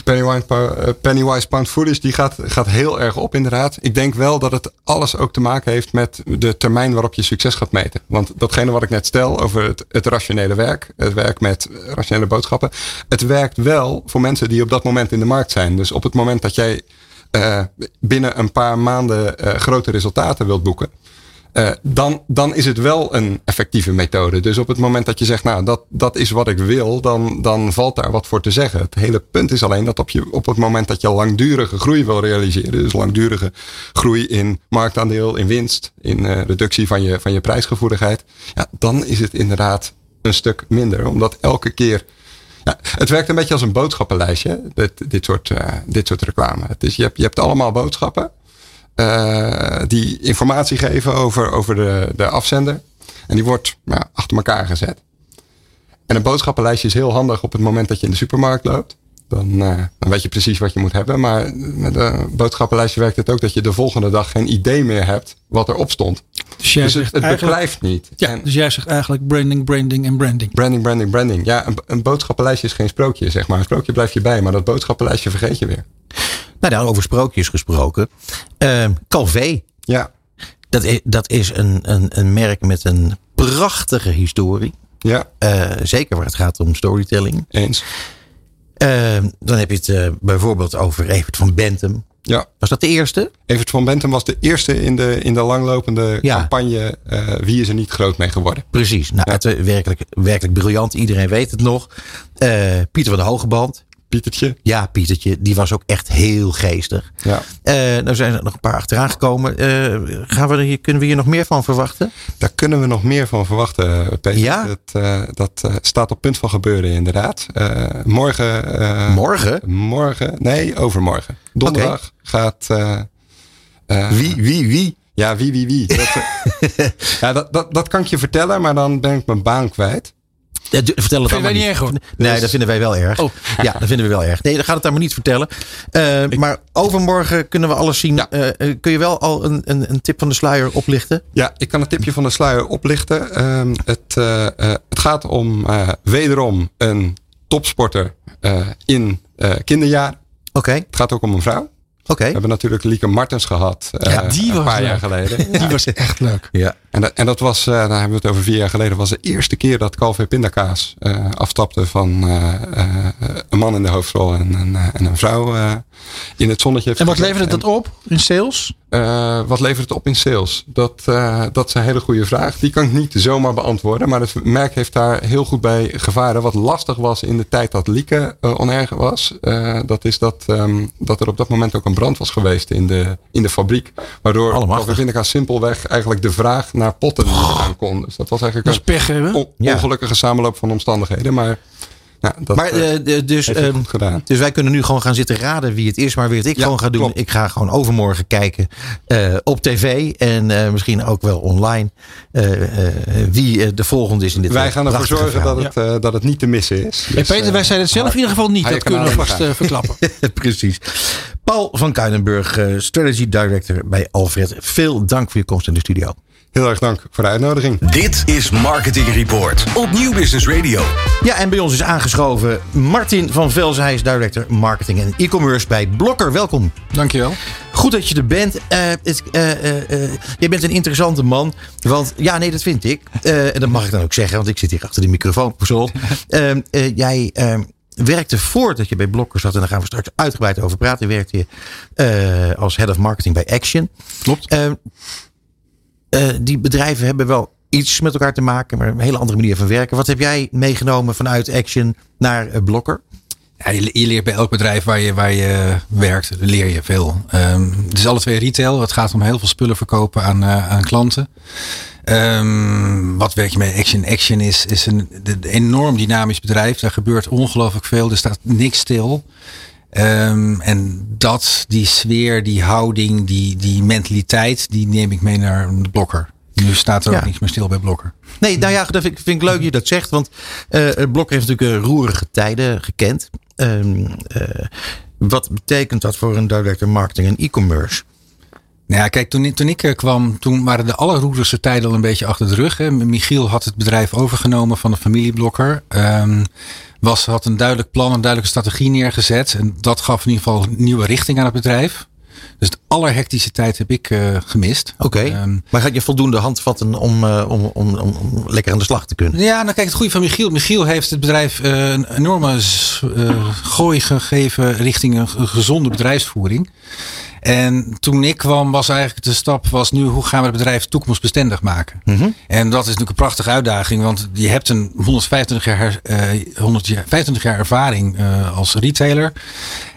Pennywise, eh, Pennywise Pound Foolish, die gaat, gaat heel erg op inderdaad. Ik denk wel dat het alles ook te maken heeft met de termijn waarop je succes gaat meten. Want datgene wat ik net stel over het, het rationele werk, het werk met rationele boodschappen. Het werkt wel voor mensen die op dat moment in de markt zijn. Dus op het moment dat jij eh, binnen een paar maanden eh, grote resultaten wilt boeken. Eh, dan, dan is het wel een effectieve methode. Dus op het moment dat je zegt, nou, dat, dat is wat ik wil, dan, dan valt daar wat voor te zeggen. Het hele punt is alleen dat op, je, op het moment dat je langdurige groei wil realiseren, dus langdurige groei in marktaandeel, in winst, in eh, reductie van je, van je prijsgevoeligheid, ja, dan is het inderdaad een stuk minder. Omdat elke keer. Ja, het werkt een beetje als een boodschappenlijstje, dit, dit, soort, eh, dit soort reclame. Je, hebt, je hebt allemaal boodschappen die informatie geven over, over de, de afzender. En die wordt achter elkaar gezet. En een boodschappenlijstje is heel handig op het moment dat je in de supermarkt loopt. Dan, eh, dan weet je precies wat je moet hebben. Maar met een boodschappenlijstje werkt het ook dat je de volgende dag geen idee meer hebt wat erop stond. Dus jij Dus het, zegt het niet. Ja, En dus jij zegt eigenlijk branding, branding en branding. branding, branding, branding. Ja, een, een boodschappenlijstje is geen sprookje, zeg maar. Een sprookje blijf je bij, maar dat boodschappenlijstje vergeet je weer. Nou, daar over sprookjes gesproken. Uh, Calvé. Ja. Dat is, dat is een, een, een merk met een prachtige historie. Ja. Uh, zeker waar het gaat om storytelling. Eens. Uh, dan heb je het uh, bijvoorbeeld over Evert van Bentum. Ja. Was dat de eerste? Evert van Bentum was de eerste in de, in de langlopende ja. campagne. Uh, wie is er niet groot mee geworden? Precies. Nou, ja. het, werkelijk, werkelijk briljant. Iedereen weet het nog. Pieter van de Hogeband. Pietertje. Ja, Pietertje. Die was ook echt heel geestig. Ja. Uh, nou zijn er nog een paar achteraan gekomen. Uh, gaan we hier, kunnen we hier nog meer van verwachten? Daar kunnen we nog meer van verwachten, Peter. Ja? Dat, uh, dat staat op punt van gebeuren inderdaad. morgen. morgen? Morgen. Nee, overmorgen. Donderdag okay. gaat... wie, wie, wie? Ja, wie, wie, wie. Dat, ja, dat, dat, dat kan ik je vertellen, maar dan ben ik mijn baan kwijt. Vertel het Vind wij niet erg hoor. Nee, dus... dat vinden wij wel erg. Oh. Ja, dat vinden we wel erg. Nee, dan gaat het maar niet vertellen. Uh, ik... Maar overmorgen kunnen we alles zien. Ja. Uh, kun je wel al een, een, een, tip van de sluier oplichten? Ja, ik kan een tipje van de sluier oplichten. Uh, het, uh, het gaat om wederom een topsporter in kinderjaar. Oké. Okay. Het gaat ook om een vrouw. Oké. Okay. We hebben natuurlijk Lieke Martens gehad. Ja, die een was paar leuk. jaar geleden. Die was echt leuk. Ja. En dat, en dat was, uh, daar hebben we het over vier jaar geleden, was de eerste keer dat Calvé Pindakaas uh, afstapte van uh, een man in de hoofdrol en, en, en een vrouw in het zonnetje. En wat leverde dat op in sales? wat levert het op in sales? Dat, dat is een hele goede vraag. Die kan ik niet zomaar beantwoorden. Maar het merk heeft daar heel goed bij gevaren. Wat lastig was in de tijd dat Lieke onerg was. dat is dat, um, dat er op dat moment ook een brand was geweest in de, in de fabriek. Waardoor Calvé Pindakaas simpelweg eigenlijk de vraag naar potten aan kon. Dus dat was eigenlijk dat een on ongelukkige samenloop van omstandigheden. Maar, ja, dat, maar uh, dus, uh, dus wij kunnen nu gewoon gaan zitten raden wie het is. Maar wie het ik ja, gewoon ga doen. Klopt. Ik ga gewoon overmorgen kijken uh, op tv. En misschien ook wel online. wie de volgende is in dit Wij gaan ervoor zorgen verhaal. dat het, ja. dat het niet te missen is. Dus, hey Peter, wij zijn het zelf in ieder geval niet. Dat kunnen we vast verklappen. Precies. Paul van Kuinenburg, uh, Strategy Director bij Alfred. Veel dank voor je komst in de studio. Heel erg dank voor de uitnodiging. Dit is Marketing Report op Nieuw Business Radio. Ja, en bij ons is aangeschoven Martin van Velzen. Hij is Director Marketing en E-Commerce bij Blokker. Welkom. Dankjewel. Goed dat je er bent. Uh, het, uh, je bent een interessante man. Want ja, nee, dat vind ik. en dat mag ik dan ook zeggen, want ik zit hier achter de microfoon. Ehm, jij ehm, werkte voordat je bij Blokker zat, en daar gaan we straks uitgebreid over praten, werkte je uh, als head of marketing bij Action. Klopt. Uh, die bedrijven hebben wel iets met elkaar te maken, maar een hele andere manier van werken. Wat heb jij meegenomen vanuit Action naar Blokker? Ja, je, leert bij elk bedrijf waar je, waar je werkt, leer je veel. Um, het is alle twee retail. Het gaat om heel veel spullen verkopen aan, aan klanten. Um, wat werk je mee? Action Action is, is een, een enorm dynamisch bedrijf. Daar gebeurt ongelooflijk veel. Er staat niks stil. Um, en dat, die sfeer, die houding, die, die mentaliteit, die neem ik mee naar de blokker. Nu staat er ja. ook niks meer stil bij Blokker. Nee, nou ja, dat vind, vind ik leuk dat je dat zegt. Want uh, Blokker heeft natuurlijk roerige tijden gekend. Um, uh, wat betekent dat voor een director marketing en e-commerce? Nou ja, kijk, toen, toen ik er kwam, toen waren de allerroerigste tijden al een beetje achter de rug. Hè. Michiel had het bedrijf overgenomen van de familieblokker. Um, was, had een duidelijk plan, een duidelijke strategie neergezet. En dat gaf in ieder geval nieuwe richting aan het bedrijf. Dus de allerhectische tijd heb ik uh, gemist. Oké, okay. um, maar gaat je voldoende handvatten om, uh, om, om, om, om, lekker aan de slag te kunnen? Ja, nou kijk, het goede van Michiel. Michiel heeft het bedrijf uh, een enorme gooi gegeven richting een gezonde bedrijfsvoering. En toen ik kwam was eigenlijk de stap was nu hoe gaan we het bedrijf toekomstbestendig maken. Mm -hmm. En dat is natuurlijk een prachtige uitdaging. Want je hebt een 125 jaar, uh, 125 jaar ervaring uh, als retailer.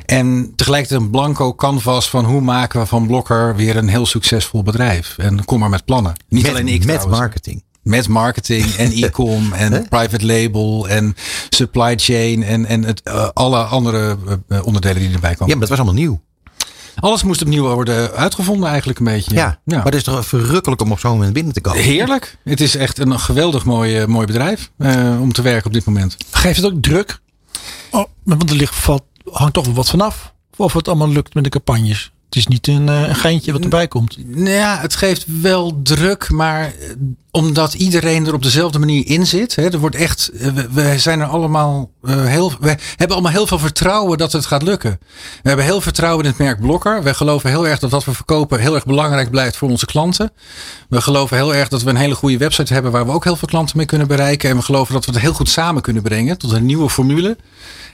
En tegelijkertijd een blanco canvas van hoe maken we van Blokker weer een heel succesvol bedrijf. En kom maar met plannen. Niet met, alleen ik Met trouwens. marketing. Met marketing en e-com en private label en supply chain en, en het, uh, alle andere uh, onderdelen die erbij komen. Ja, maar dat was allemaal nieuw. Alles moest opnieuw worden uitgevonden eigenlijk een beetje. Ja, ja. maar het is toch verrukkelijk om op zo'n moment binnen te komen. Heerlijk. Het is echt een geweldig mooi, mooi bedrijf uh, om te werken op dit moment. Geeft het ook druk? Oh, want er ligt, valt, hangt toch wel wat vanaf. Of het allemaal lukt met de campagnes. Het is niet een, een geintje wat erbij komt. Ja, het geeft wel druk, maar omdat iedereen er op dezelfde manier in zit. Hè, er wordt echt, we, we zijn er allemaal uh, heel, we hebben allemaal heel veel vertrouwen dat het gaat lukken. We hebben heel vertrouwen in het merk Blokker. We geloven heel erg dat wat we verkopen heel erg belangrijk blijft voor onze klanten. We geloven heel erg dat we een hele goede website hebben waar we ook heel veel klanten mee kunnen bereiken. En we geloven dat we het heel goed samen kunnen brengen tot een nieuwe formule.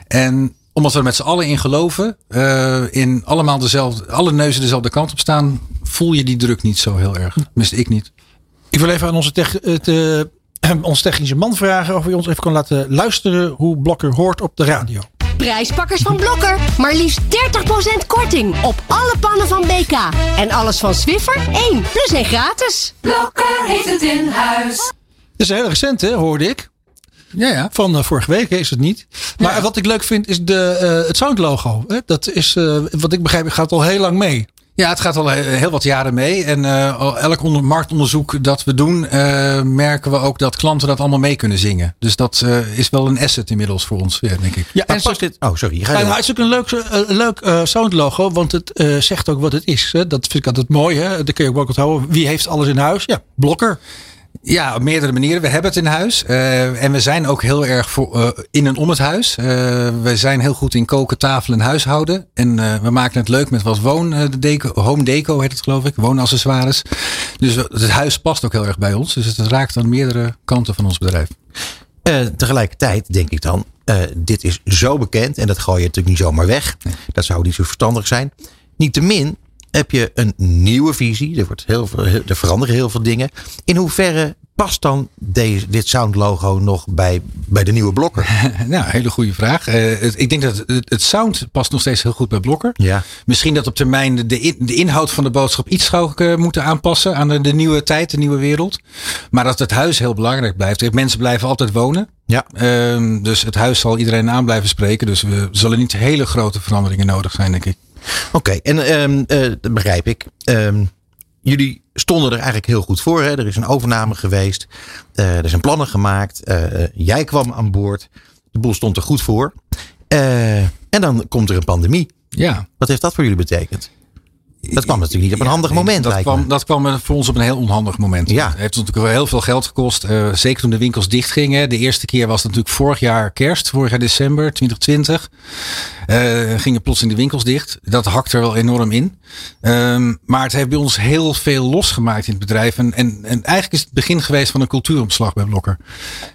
En omdat we er met z'n allen in geloven, uh, in allemaal dezelfde, alle neuzen dezelfde kant op staan, voel je die druk niet zo heel erg. Tenminste, ik niet. Ik wil even aan onze, tech, te, uh, onze technische man vragen of hij ons even kan laten luisteren hoe Blokker hoort op de radio. Prijspakkers van Blokker. Maar liefst 30% korting op alle pannen van BK. En alles van Swiffer 1 plus 1 gratis. Blokker heeft het in huis. Dat is heel recent, hè, hoorde ik. Ja, ja. Van uh, vorige week is het niet. Maar ja. wat ik leuk vind is de, uh, het sound logo. Hè? Dat is, uh, wat ik begrijp, gaat al heel lang mee. Ja, het gaat al heel wat jaren mee. En elk onder, marktonderzoek dat we doen, merken we ook dat klanten dat allemaal mee kunnen zingen. Dus dat is wel een asset inmiddels voor ons, ja, denk ik. Ja, en past dit? Oh, sorry. Ga je nou, het is ook een leuk, leuk sound logo, want het zegt ook wat het is. Hè? Dat vind ik altijd mooi. Hè? Dan kun je ook onthouden. Wie heeft alles in huis? Ja, Blokker. Ja, op meerdere manieren. We hebben het in huis. Uh, en we zijn ook heel erg voor, uh, in en om het huis. Uh, we zijn heel goed in koken, tafel en huishouden. En we maken het leuk met wat woon, deco, home deco heet het geloof ik. Woonaccessoires. Dus het huis past ook heel erg bij ons. Dus het raakt aan meerdere kanten van ons bedrijf. tegelijkertijd denk ik dan, dit is zo bekend. En dat gooi je natuurlijk niet zomaar weg. Nee. Dat zou niet zo verstandig zijn. Niettemin heb je een nieuwe visie. Er, wordt heel veel, er veranderen heel veel dingen. In hoeverre past dan deze, dit sound logo nog bij, bij de nieuwe blokker? nou, hele goede vraag. Uh, het, ik denk dat het, het, sound past nog steeds heel goed bij blokker. Ja. Misschien dat op termijn de, de, de inhoud van de boodschap iets zou uh, moeten aanpassen aan de, de, nieuwe tijd, de nieuwe wereld. Maar dat het huis heel belangrijk blijft. Mensen blijven altijd wonen. Ja. Uh, dus het huis zal iedereen aan blijven spreken. Dus we zullen niet hele grote veranderingen nodig zijn, denk ik. Oké, okay, en um, uh, dat begrijp ik. Um, jullie stonden er eigenlijk heel goed voor. Hè? Er is een overname geweest. Uh, er zijn plannen gemaakt. Uh, jij kwam aan boord. De boel stond er goed voor. en dan komt er een pandemie. Ja. Wat heeft dat voor jullie betekend? Dat kwam natuurlijk niet op een handig moment. Dat me. kwam, dat kwam voor ons op een heel onhandig moment. Ja. Het heeft natuurlijk wel heel veel geld gekost. eh, zeker toen de winkels dichtgingen. De eerste keer was het natuurlijk vorig jaar kerst. Vorig jaar december 2020. eh, gingen plotseling de winkels dicht. Dat hakt er wel enorm in. Ehm, maar het heeft bij ons heel veel losgemaakt in het bedrijf. En, en, en eigenlijk is het begin geweest van een cultuuromslag bij Blokker.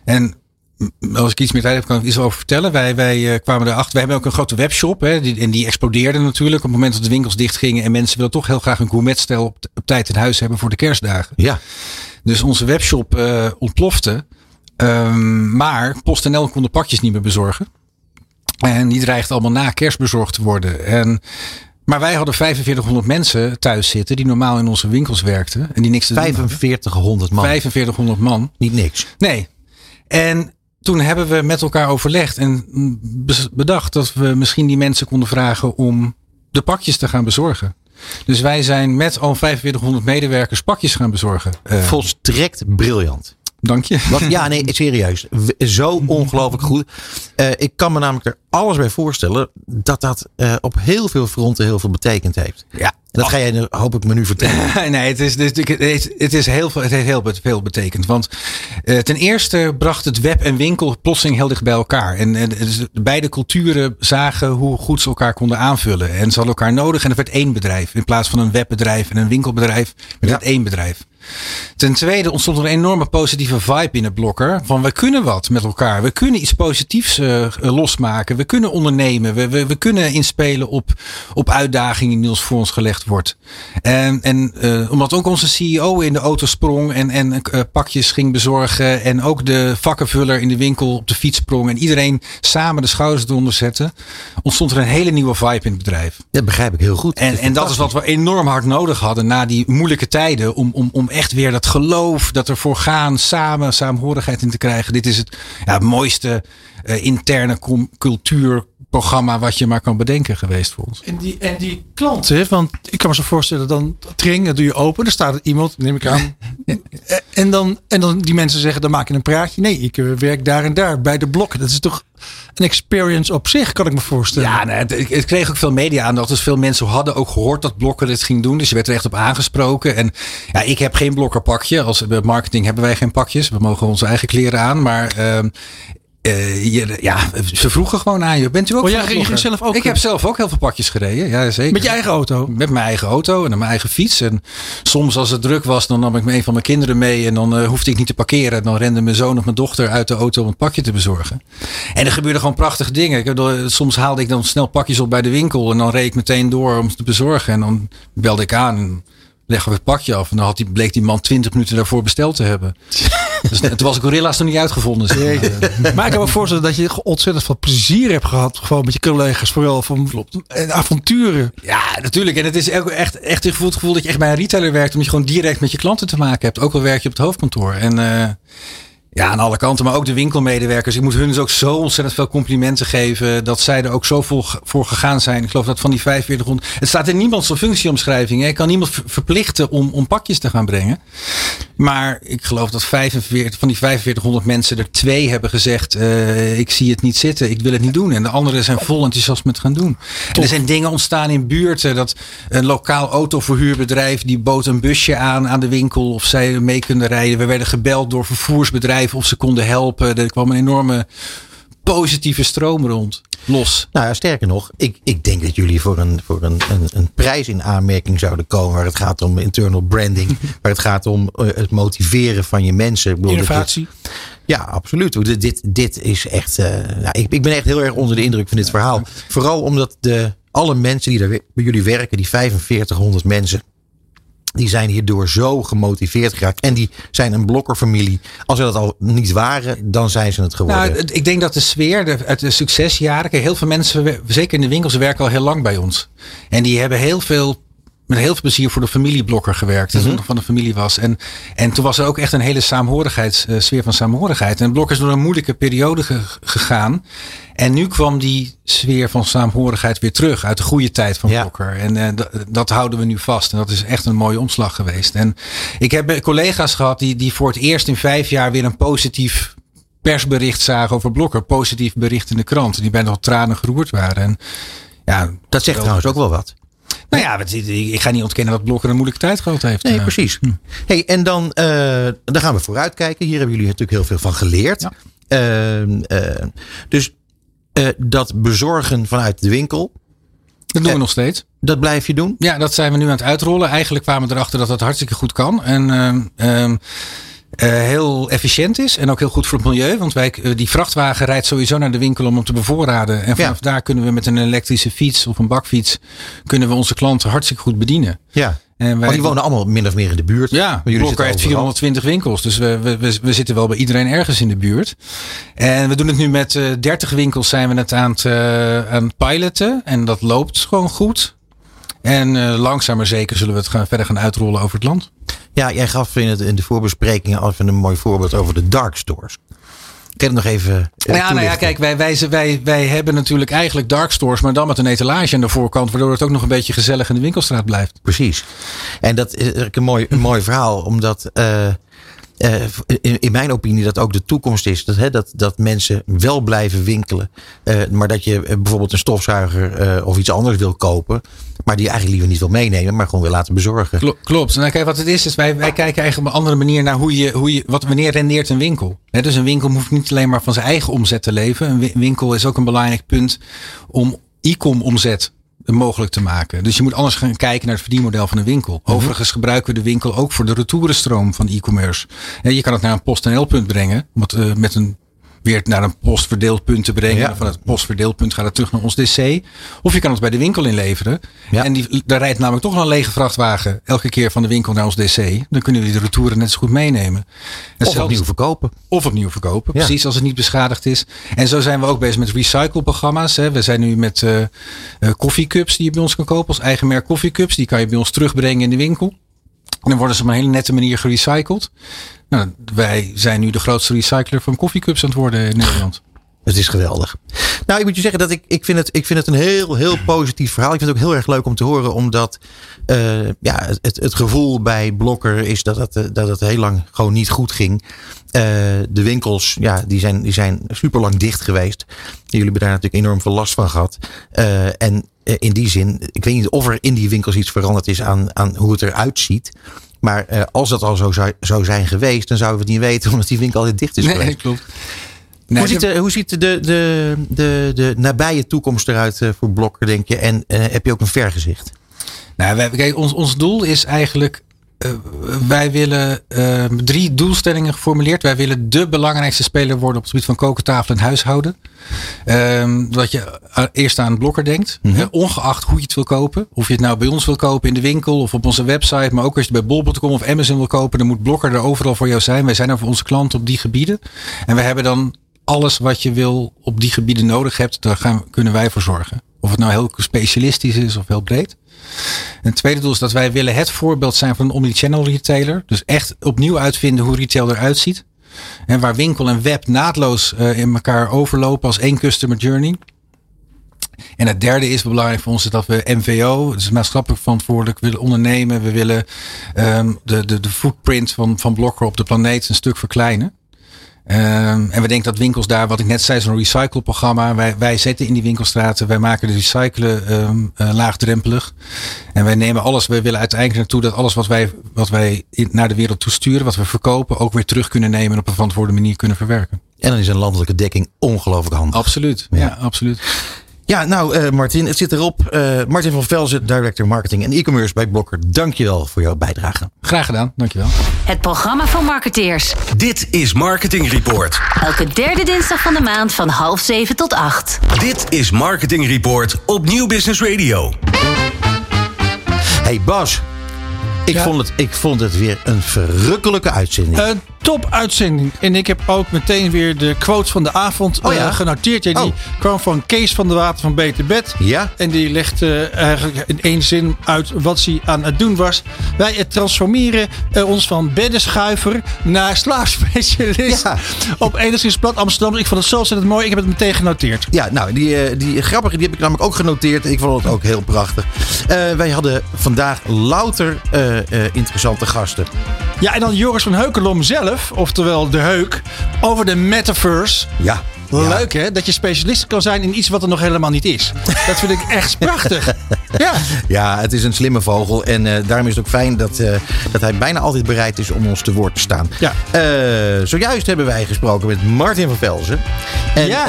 En als ik iets meer tijd heb, kan ik iets over vertellen. Wij, wij eh, kwamen erachter. Wij hebben ook een grote webshop. Hè, die, en die explodeerde natuurlijk. Op het moment dat de winkels dichtgingen. En mensen willen toch heel graag een gourmetstijl op, op tijd in huis hebben voor de kerstdagen. Ja. Dus onze webshop eh, ontplofte. Ehm, maar PostNL kon de pakjes niet meer bezorgen. En die dreigde allemaal na kerst bezorgd te worden. En, maar wij hadden 4500 mensen thuis zitten. Die normaal in onze winkels werkten. En die niks te doen hadden. 4500 man. 4500 man. Niet niks. Nee. En toen hebben we met elkaar overlegd en bedacht dat we misschien die mensen konden vragen om de pakjes te gaan bezorgen. Dus wij zijn met al 4500 medewerkers pakjes gaan bezorgen. Eh, Volstrekt briljant. Dank je. Wat, ja, nee, serieus. Zo ongelooflijk goed. Eh, ik kan me namelijk er alles bij voorstellen dat dat eh, op heel veel fronten heel veel betekend heeft. Ja. Dat ga jij, hoop ik, me nu vertellen. nee, het is, het is, het is heel veel, het heeft heel veel betekend. Want eh, ten eerste bracht het web en winkel plotseling heel dicht bij elkaar. En, en dus beide culturen zagen hoe goed ze elkaar konden aanvullen. En ze hadden elkaar nodig en het werd één bedrijf. In plaats van een webbedrijf en een winkelbedrijf, werd het één bedrijf. Ten tweede ontstond er een enorme positieve vibe in het blokker. Van we kunnen wat met elkaar. We kunnen iets positiefs eh, losmaken. We kunnen ondernemen. We, we, we kunnen inspelen op, op uitdagingen die ons voor ons gelegd wordt. En, en eh, omdat ook onze CEO in de auto sprong en, en eh, pakjes ging bezorgen. En ook de vakkenvuller in de winkel op de fiets sprong. En iedereen samen de schouders eronder zette. Ontstond er een hele nieuwe vibe in het bedrijf. Dat begrijp ik heel goed. En, en dat is wat we enorm hard nodig hadden na die moeilijke tijden. Om, om, om echt weer dat geloof, dat ervoor gaan, samen, saamhorigheid in te krijgen. Dit is het ja, mooiste eh, interne com- cultuurprogramma wat je maar kan bedenken geweest voor ons. En die, en die klanten, want ik kan me zo voorstellen, dan het ring, dat doe je open, er staat er iemand, neem ik aan. en, dan, en dan die mensen zeggen, dan maak je een praatje. Nee, ik eh, werk daar en daar, bij de blokken. Dat is toch een experience op zich, kan ik me voorstellen. Ja, nee, het, het kreeg ook veel media aandacht. Dus veel mensen hadden ook gehoord dat Blokker dit ging doen. Dus je werd er echt op aangesproken. En ja, ik heb geen blokkerpakje. Als bij marketing hebben wij geen pakjes. We mogen onze eigen kleren aan. Maar ehm, eh, je, ja, ze vroegen gewoon aan je. Bent u ook Oh, de ging zelf ook- Ik heb zelf ook heel veel pakjes gereden. Ja, zeker. Met je eigen auto? Met mijn eigen auto en mijn eigen fiets. En soms als het druk was, dan nam ik een van mijn kinderen mee. En dan eh, hoefde ik niet te parkeren. Dan renden mijn zoon of mijn dochter uit de auto om het pakje te bezorgen. En er gebeurden gewoon prachtige dingen. Ik door- soms haalde ik dan snel pakjes op bij de winkel. En dan reed ik meteen door om ze te bezorgen. En dan belde ik aan en leggen we het pakje af. En dan had die, bleek die man 20 minuten daarvoor besteld te hebben. dus toen was Gorilla's nog niet uitgevonden. zeg maar. Maar ik kan me voorstellen dat je ontzettend veel plezier hebt gehad. Gewoon met je collega's. Vooral van en avonturen. Ja, natuurlijk. En het is ook echt, echt een gevoel dat je echt bij een retailer werkt. Omdat je gewoon direct met je klanten te maken hebt. Ook al werk je op het hoofdkantoor. En eh, ja, aan alle kanten. Maar ook de winkelmedewerkers. Ik moet hun dus ook zo ontzettend veel complimenten geven. Dat zij er ook zo vol voor gegaan zijn. Ik geloof dat van die 4500. Het staat in niemands functieomschrijving. Hè. Ik kan niemand ver- verplichten om, om pakjes te gaan brengen. Maar ik geloof dat 45, van die 4500 mensen er twee hebben gezegd. eh, ik zie het niet zitten. Ik wil het niet doen. En de anderen zijn vol enthousiast met gaan doen. En er zijn dingen ontstaan in buurten. Dat een lokaal autoverhuurbedrijf. Die bood een busje aan aan de winkel. Of zij mee kunnen rijden. We werden gebeld door vervoersbedrijven. Of ze konden helpen. Er kwam een enorme positieve stroom rond. Los. Nou ja, sterker nog, ik, ik denk dat jullie voor, een, voor een, een, een prijs in aanmerking zouden komen. Waar het gaat om internal branding. waar het gaat om eh, het motiveren van je mensen. Bedoel, Innovatie. Ja, absoluut. Dit, dit, dit is echt. eh, nou, ik, ik ben echt heel erg onder de indruk van dit verhaal. Vooral omdat de, alle mensen die daar bij jullie werken, die 4500 mensen. Die zijn hierdoor zo gemotiveerd geraakt. En die zijn een blokkerfamilie. Als ze dat al niet waren, dan zijn ze het geworden. Nou, ik denk dat de sfeer de, uit de succesjaren. Heel veel mensen, zeker in de winkels, werken al heel lang bij ons. En die hebben heel veel. Met heel veel plezier voor de familieblokker gewerkt. Het nog van de familie was. En, en toen was er ook echt een hele saamhorigheids, eh, sfeer van saamhorigheid. En Blokker is door een moeilijke periode ge- gegaan. En nu kwam die sfeer van saamhorigheid weer terug. Uit de goede tijd van Blokker. En eh, dat- houden we nu vast. En dat is echt een mooie omslag geweest. En ik heb eh, collega's gehad die, die voor het eerst in vijf jaar weer een positief persbericht zagen over Blokker. Positief bericht in de krant. Die bijna tot tranen geroerd waren. En Ja, dat zegt trouwens ook wel wat. Nou ja, ik ga niet ontkennen dat Blokker een moeilijke tijd gehad heeft. Nee, precies. Hey, en dan, uh, dan gaan we vooruitkijken. Hier hebben jullie natuurlijk heel veel van geleerd. Ja. Uh, uh, dus dat bezorgen vanuit de winkel. Dat doen we nog steeds. Dat blijf je doen? Ja, dat zijn we nu aan het uitrollen. Eigenlijk kwamen we erachter dat dat hartstikke goed kan. En uh, heel efficiënt is en ook heel goed voor het milieu. Want wij, die vrachtwagen rijdt sowieso naar de winkel om hem te bevoorraden. En vanaf daar kunnen we met een elektrische fiets of een bakfiets... kunnen we onze klanten hartstikke goed bedienen. Ja. En wij, die wonen allemaal min of meer in de buurt. Ja, Blokker heeft 420 winkels. Dus we, we, we, zitten wel bij iedereen ergens in de buurt. En we doen het nu met uh, 30 winkels zijn we het aan het, aan het piloten. En dat loopt gewoon goed. En langzaam maar zeker zullen we het gaan, verder gaan uitrollen over het land. Ja, jij gaf in, het, in de voorbesprekingen al even een mooi voorbeeld over de dark stores. Je het nog even. Uh, ja, nou ja, kijk, wij, wij, wij, wij hebben natuurlijk eigenlijk dark stores, maar dan met een etalage aan de voorkant, waardoor het ook nog een beetje gezellig in de winkelstraat blijft. Precies. En dat is een mooi, een mooi verhaal, omdat. Uh, in, in, mijn opinie dat ook de toekomst is. Dat, hè, dat, dat mensen wel blijven winkelen. Uh, maar dat je bijvoorbeeld een stofzuiger of iets anders wil kopen. Maar die je eigenlijk liever niet wil meenemen, maar gewoon wil laten bezorgen. Klopt. Nou, kijk, wat het is, is wij, wij kijken eigenlijk op een andere manier naar hoe je, hoe je, wat, wanneer rendeert een winkel. He, dus een winkel hoeft niet alleen maar van zijn eigen omzet te leven. Een winkel is ook een belangrijk punt om e-com omzet mogelijk te maken. Dus je moet anders gaan kijken naar het verdienmodel van een winkel. -hmm. Overigens gebruiken we de winkel ook voor de retourenstroom van e-commerce. Je kan het naar een PostNL-punt brengen, wat uh, met een weer naar een postverdeelpunt te brengen. Ja. Van het postverdeelpunt gaat het terug naar ons DC. Of je kan het bij de winkel inleveren. Ja. En die, daar rijdt namelijk toch een lege vrachtwagen elke keer van de winkel naar ons DC. Dan kunnen we die retouren net zo goed meenemen. En of opnieuw verkopen. Of opnieuw verkopen, ja. precies als het niet beschadigd is. En zo zijn we ook bezig met recycleprogramma's. Hè. We zijn nu met uh, uh, koffiecups die je bij ons kan kopen. Als eigen merk koffiecups. Die kan je bij ons terugbrengen in de winkel. En dan worden ze op een hele nette manier gerecycled. Nou, wij zijn nu de grootste recycler van koffiecups aan het worden in Nederland. Het is geweldig. Nou, ik moet je zeggen dat ik, ik, vind, het, ik vind het een heel, heel positief verhaal. Ik vind het ook heel erg leuk om te horen, omdat uh, ja, het, het gevoel bij Blokker is dat het, dat het heel lang gewoon niet goed ging. Uh, de winkels, ja, die zijn, die zijn super lang dicht geweest. Jullie hebben daar natuurlijk enorm veel last van gehad. Uh, en in die zin, ik weet niet of er in die winkels iets veranderd is aan, aan hoe het eruit ziet. Maar uh, als dat al zo zou, zou zijn geweest, dan zouden we het niet weten, omdat die winkel altijd dicht is nee, geweest. klopt. Nee, hoe, ziet de, hoe ziet de, de, de, de nabije toekomst eruit voor Blokker, denk je? En uh, heb je ook een vergezicht? Nou, wij, kijk, ons, ons doel is eigenlijk wij willen uh, drie doelstellingen geformuleerd. Wij willen de belangrijkste speler worden op het gebied van kokentafel en huishouden. Um, dat je eerst aan blokker denkt. Mm -hmm. ongeacht hoe je het wil kopen. Of je het nou bij ons wil kopen in de winkel of op onze website. Maar ook als je het bij bol.com of Amazon wil kopen. Dan moet blokker er overal voor jou zijn. Wij zijn er voor onze klanten op die gebieden. En we hebben dan alles wat je wil op die gebieden nodig hebt. Daar gaan, kunnen wij voor zorgen. Of het nou heel specialistisch is of heel breed. En het tweede doel is dat wij willen het voorbeeld zijn van een omnichannel retailer. Dus echt opnieuw uitvinden hoe retail eruit ziet. En waar winkel en web naadloos uh, in elkaar overlopen als één customer journey. En het derde is belangrijk voor ons dat we MVO, dus maatschappelijk verantwoordelijk, willen ondernemen. We willen um, de, de, de footprint van, van op de planeet een stuk verkleinen. Um, en we denken dat winkels daar, wat ik net zei, zo'n recycleprogramma. Wij, wij zetten in die winkelstraten, wij maken de recyclen um, uh, laagdrempelig. En wij nemen alles, wij willen uiteindelijk naartoe dat alles wat wij, wat wij naar de wereld toesturen, wat we verkopen, ook weer terug kunnen nemen en op een verantwoorde manier kunnen verwerken. En dan is een landelijke dekking ongelooflijk handig. Absoluut, ja, ja absoluut. Ja, nou uh, Martin, het zit erop. Uh, Martin van Velzen, Director Marketing en E-Commerce bij Blokker. Dankjewel voor jouw bijdrage. Graag gedaan, dankjewel. Het programma van marketeers. Dit is Marketing Report. Elke derde dinsdag van de maand van half zeven tot acht. Dit is Marketing Report op Nieuw Business Radio. Hey Bas, ik, ja. vond het, ik vond het weer een verrukkelijke uitzending. Een top uitzending. En ik heb ook meteen weer de quotes van de avond oh, ja? uh, genoteerd. Ja, die oh. kwam van Kees van de Water van Beter Bed. Ja. En die legde uh, eigenlijk in één zin uit wat hij aan het doen was. Wij transformeren uh, ons van beddenschuiver naar slaapspecialist. Ja. Op enigszins plat Amsterdam. Ik vond het zo ontzettend mooi. Ik heb het meteen genoteerd. Ja, nou, die, die grappige die heb ik namelijk ook genoteerd. Ik vond het ook heel prachtig. wij hadden vandaag louter interessante gasten. Ja, en dan Joris van Heukelom zelf, oftewel de Heuk, over de metaverse. Ja. Leuk hè, dat je specialist kan zijn in iets wat er nog helemaal niet is. Dat vind ik echt prachtig. Ja. Ja, het is een slimme vogel. En eh, daarom is het ook fijn dat, eh, dat hij bijna altijd bereid is om ons te woord te staan. Ja. Eh, zojuist hebben wij gesproken met Martin van Velzen. En Ja.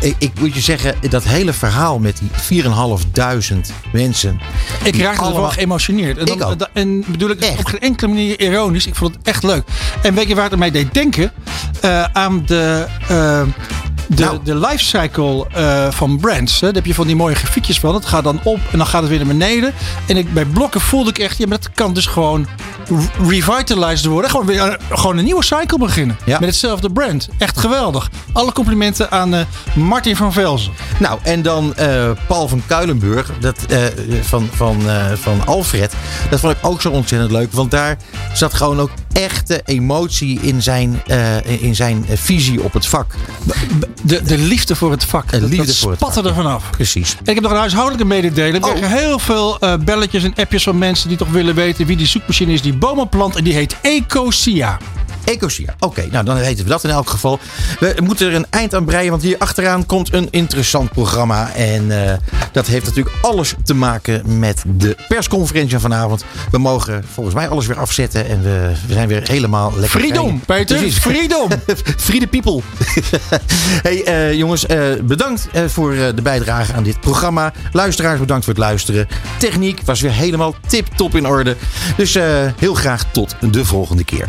ik, ik moet je zeggen, dat hele verhaal met die 4.500 mensen. Ik raakte er wel allemaal- geëmotioneerd. En, dan, Ik ook. en bedoel ik op geen enkele manier ironisch. Ik vond het echt leuk. En weet je waar het mij deed denken? Aan de, de, Nou. de lifecycle eh van brands. Hè. Daar heb je van die mooie grafiekjes van. Het gaat dan op en dan gaat het weer naar beneden. En ik, bij blokken voelde ik echt, ja, maar dat kan dus gewoon re- revitalized worden. Gewoon weer eh, gewoon een nieuwe cycle beginnen. Ja. Met hetzelfde brand. Echt geweldig. Alle complimenten aan eh, Martin van Velzen. Nou, en dan Paul van Kuilenburg dat, van, van, van Alfred. Dat vond ik ook zo ontzettend leuk. Want daar zat gewoon ook echte emotie in zijn, eh, in zijn visie op het vak. De, de liefde voor het vak. De liefde dat voor het spatte vak, er vanaf. Precies. En ik heb nog een huishoudelijke mededeling. Oh. Ik krijg heel veel eh, belletjes en appjes van mensen die toch willen weten wie die zoekmachine is die bomen plant. En die heet Ecosia. Ecosia. Oké, nou dan weten we dat in elk geval. We moeten er een eind aan breien, want hier achteraan komt een interessant programma. En eh, dat heeft natuurlijk alles te maken met de persconferentie van vanavond. We mogen volgens mij alles weer afzetten en we, we zijn weer helemaal lekker. Freedom. Peter. Precies. Freedom. Free the people. hey eh, jongens, eh, bedankt voor de bijdrage aan dit programma. Luisteraars, bedankt voor het luisteren. Techniek was weer helemaal tip-top in orde. Dus heel graag tot de volgende keer.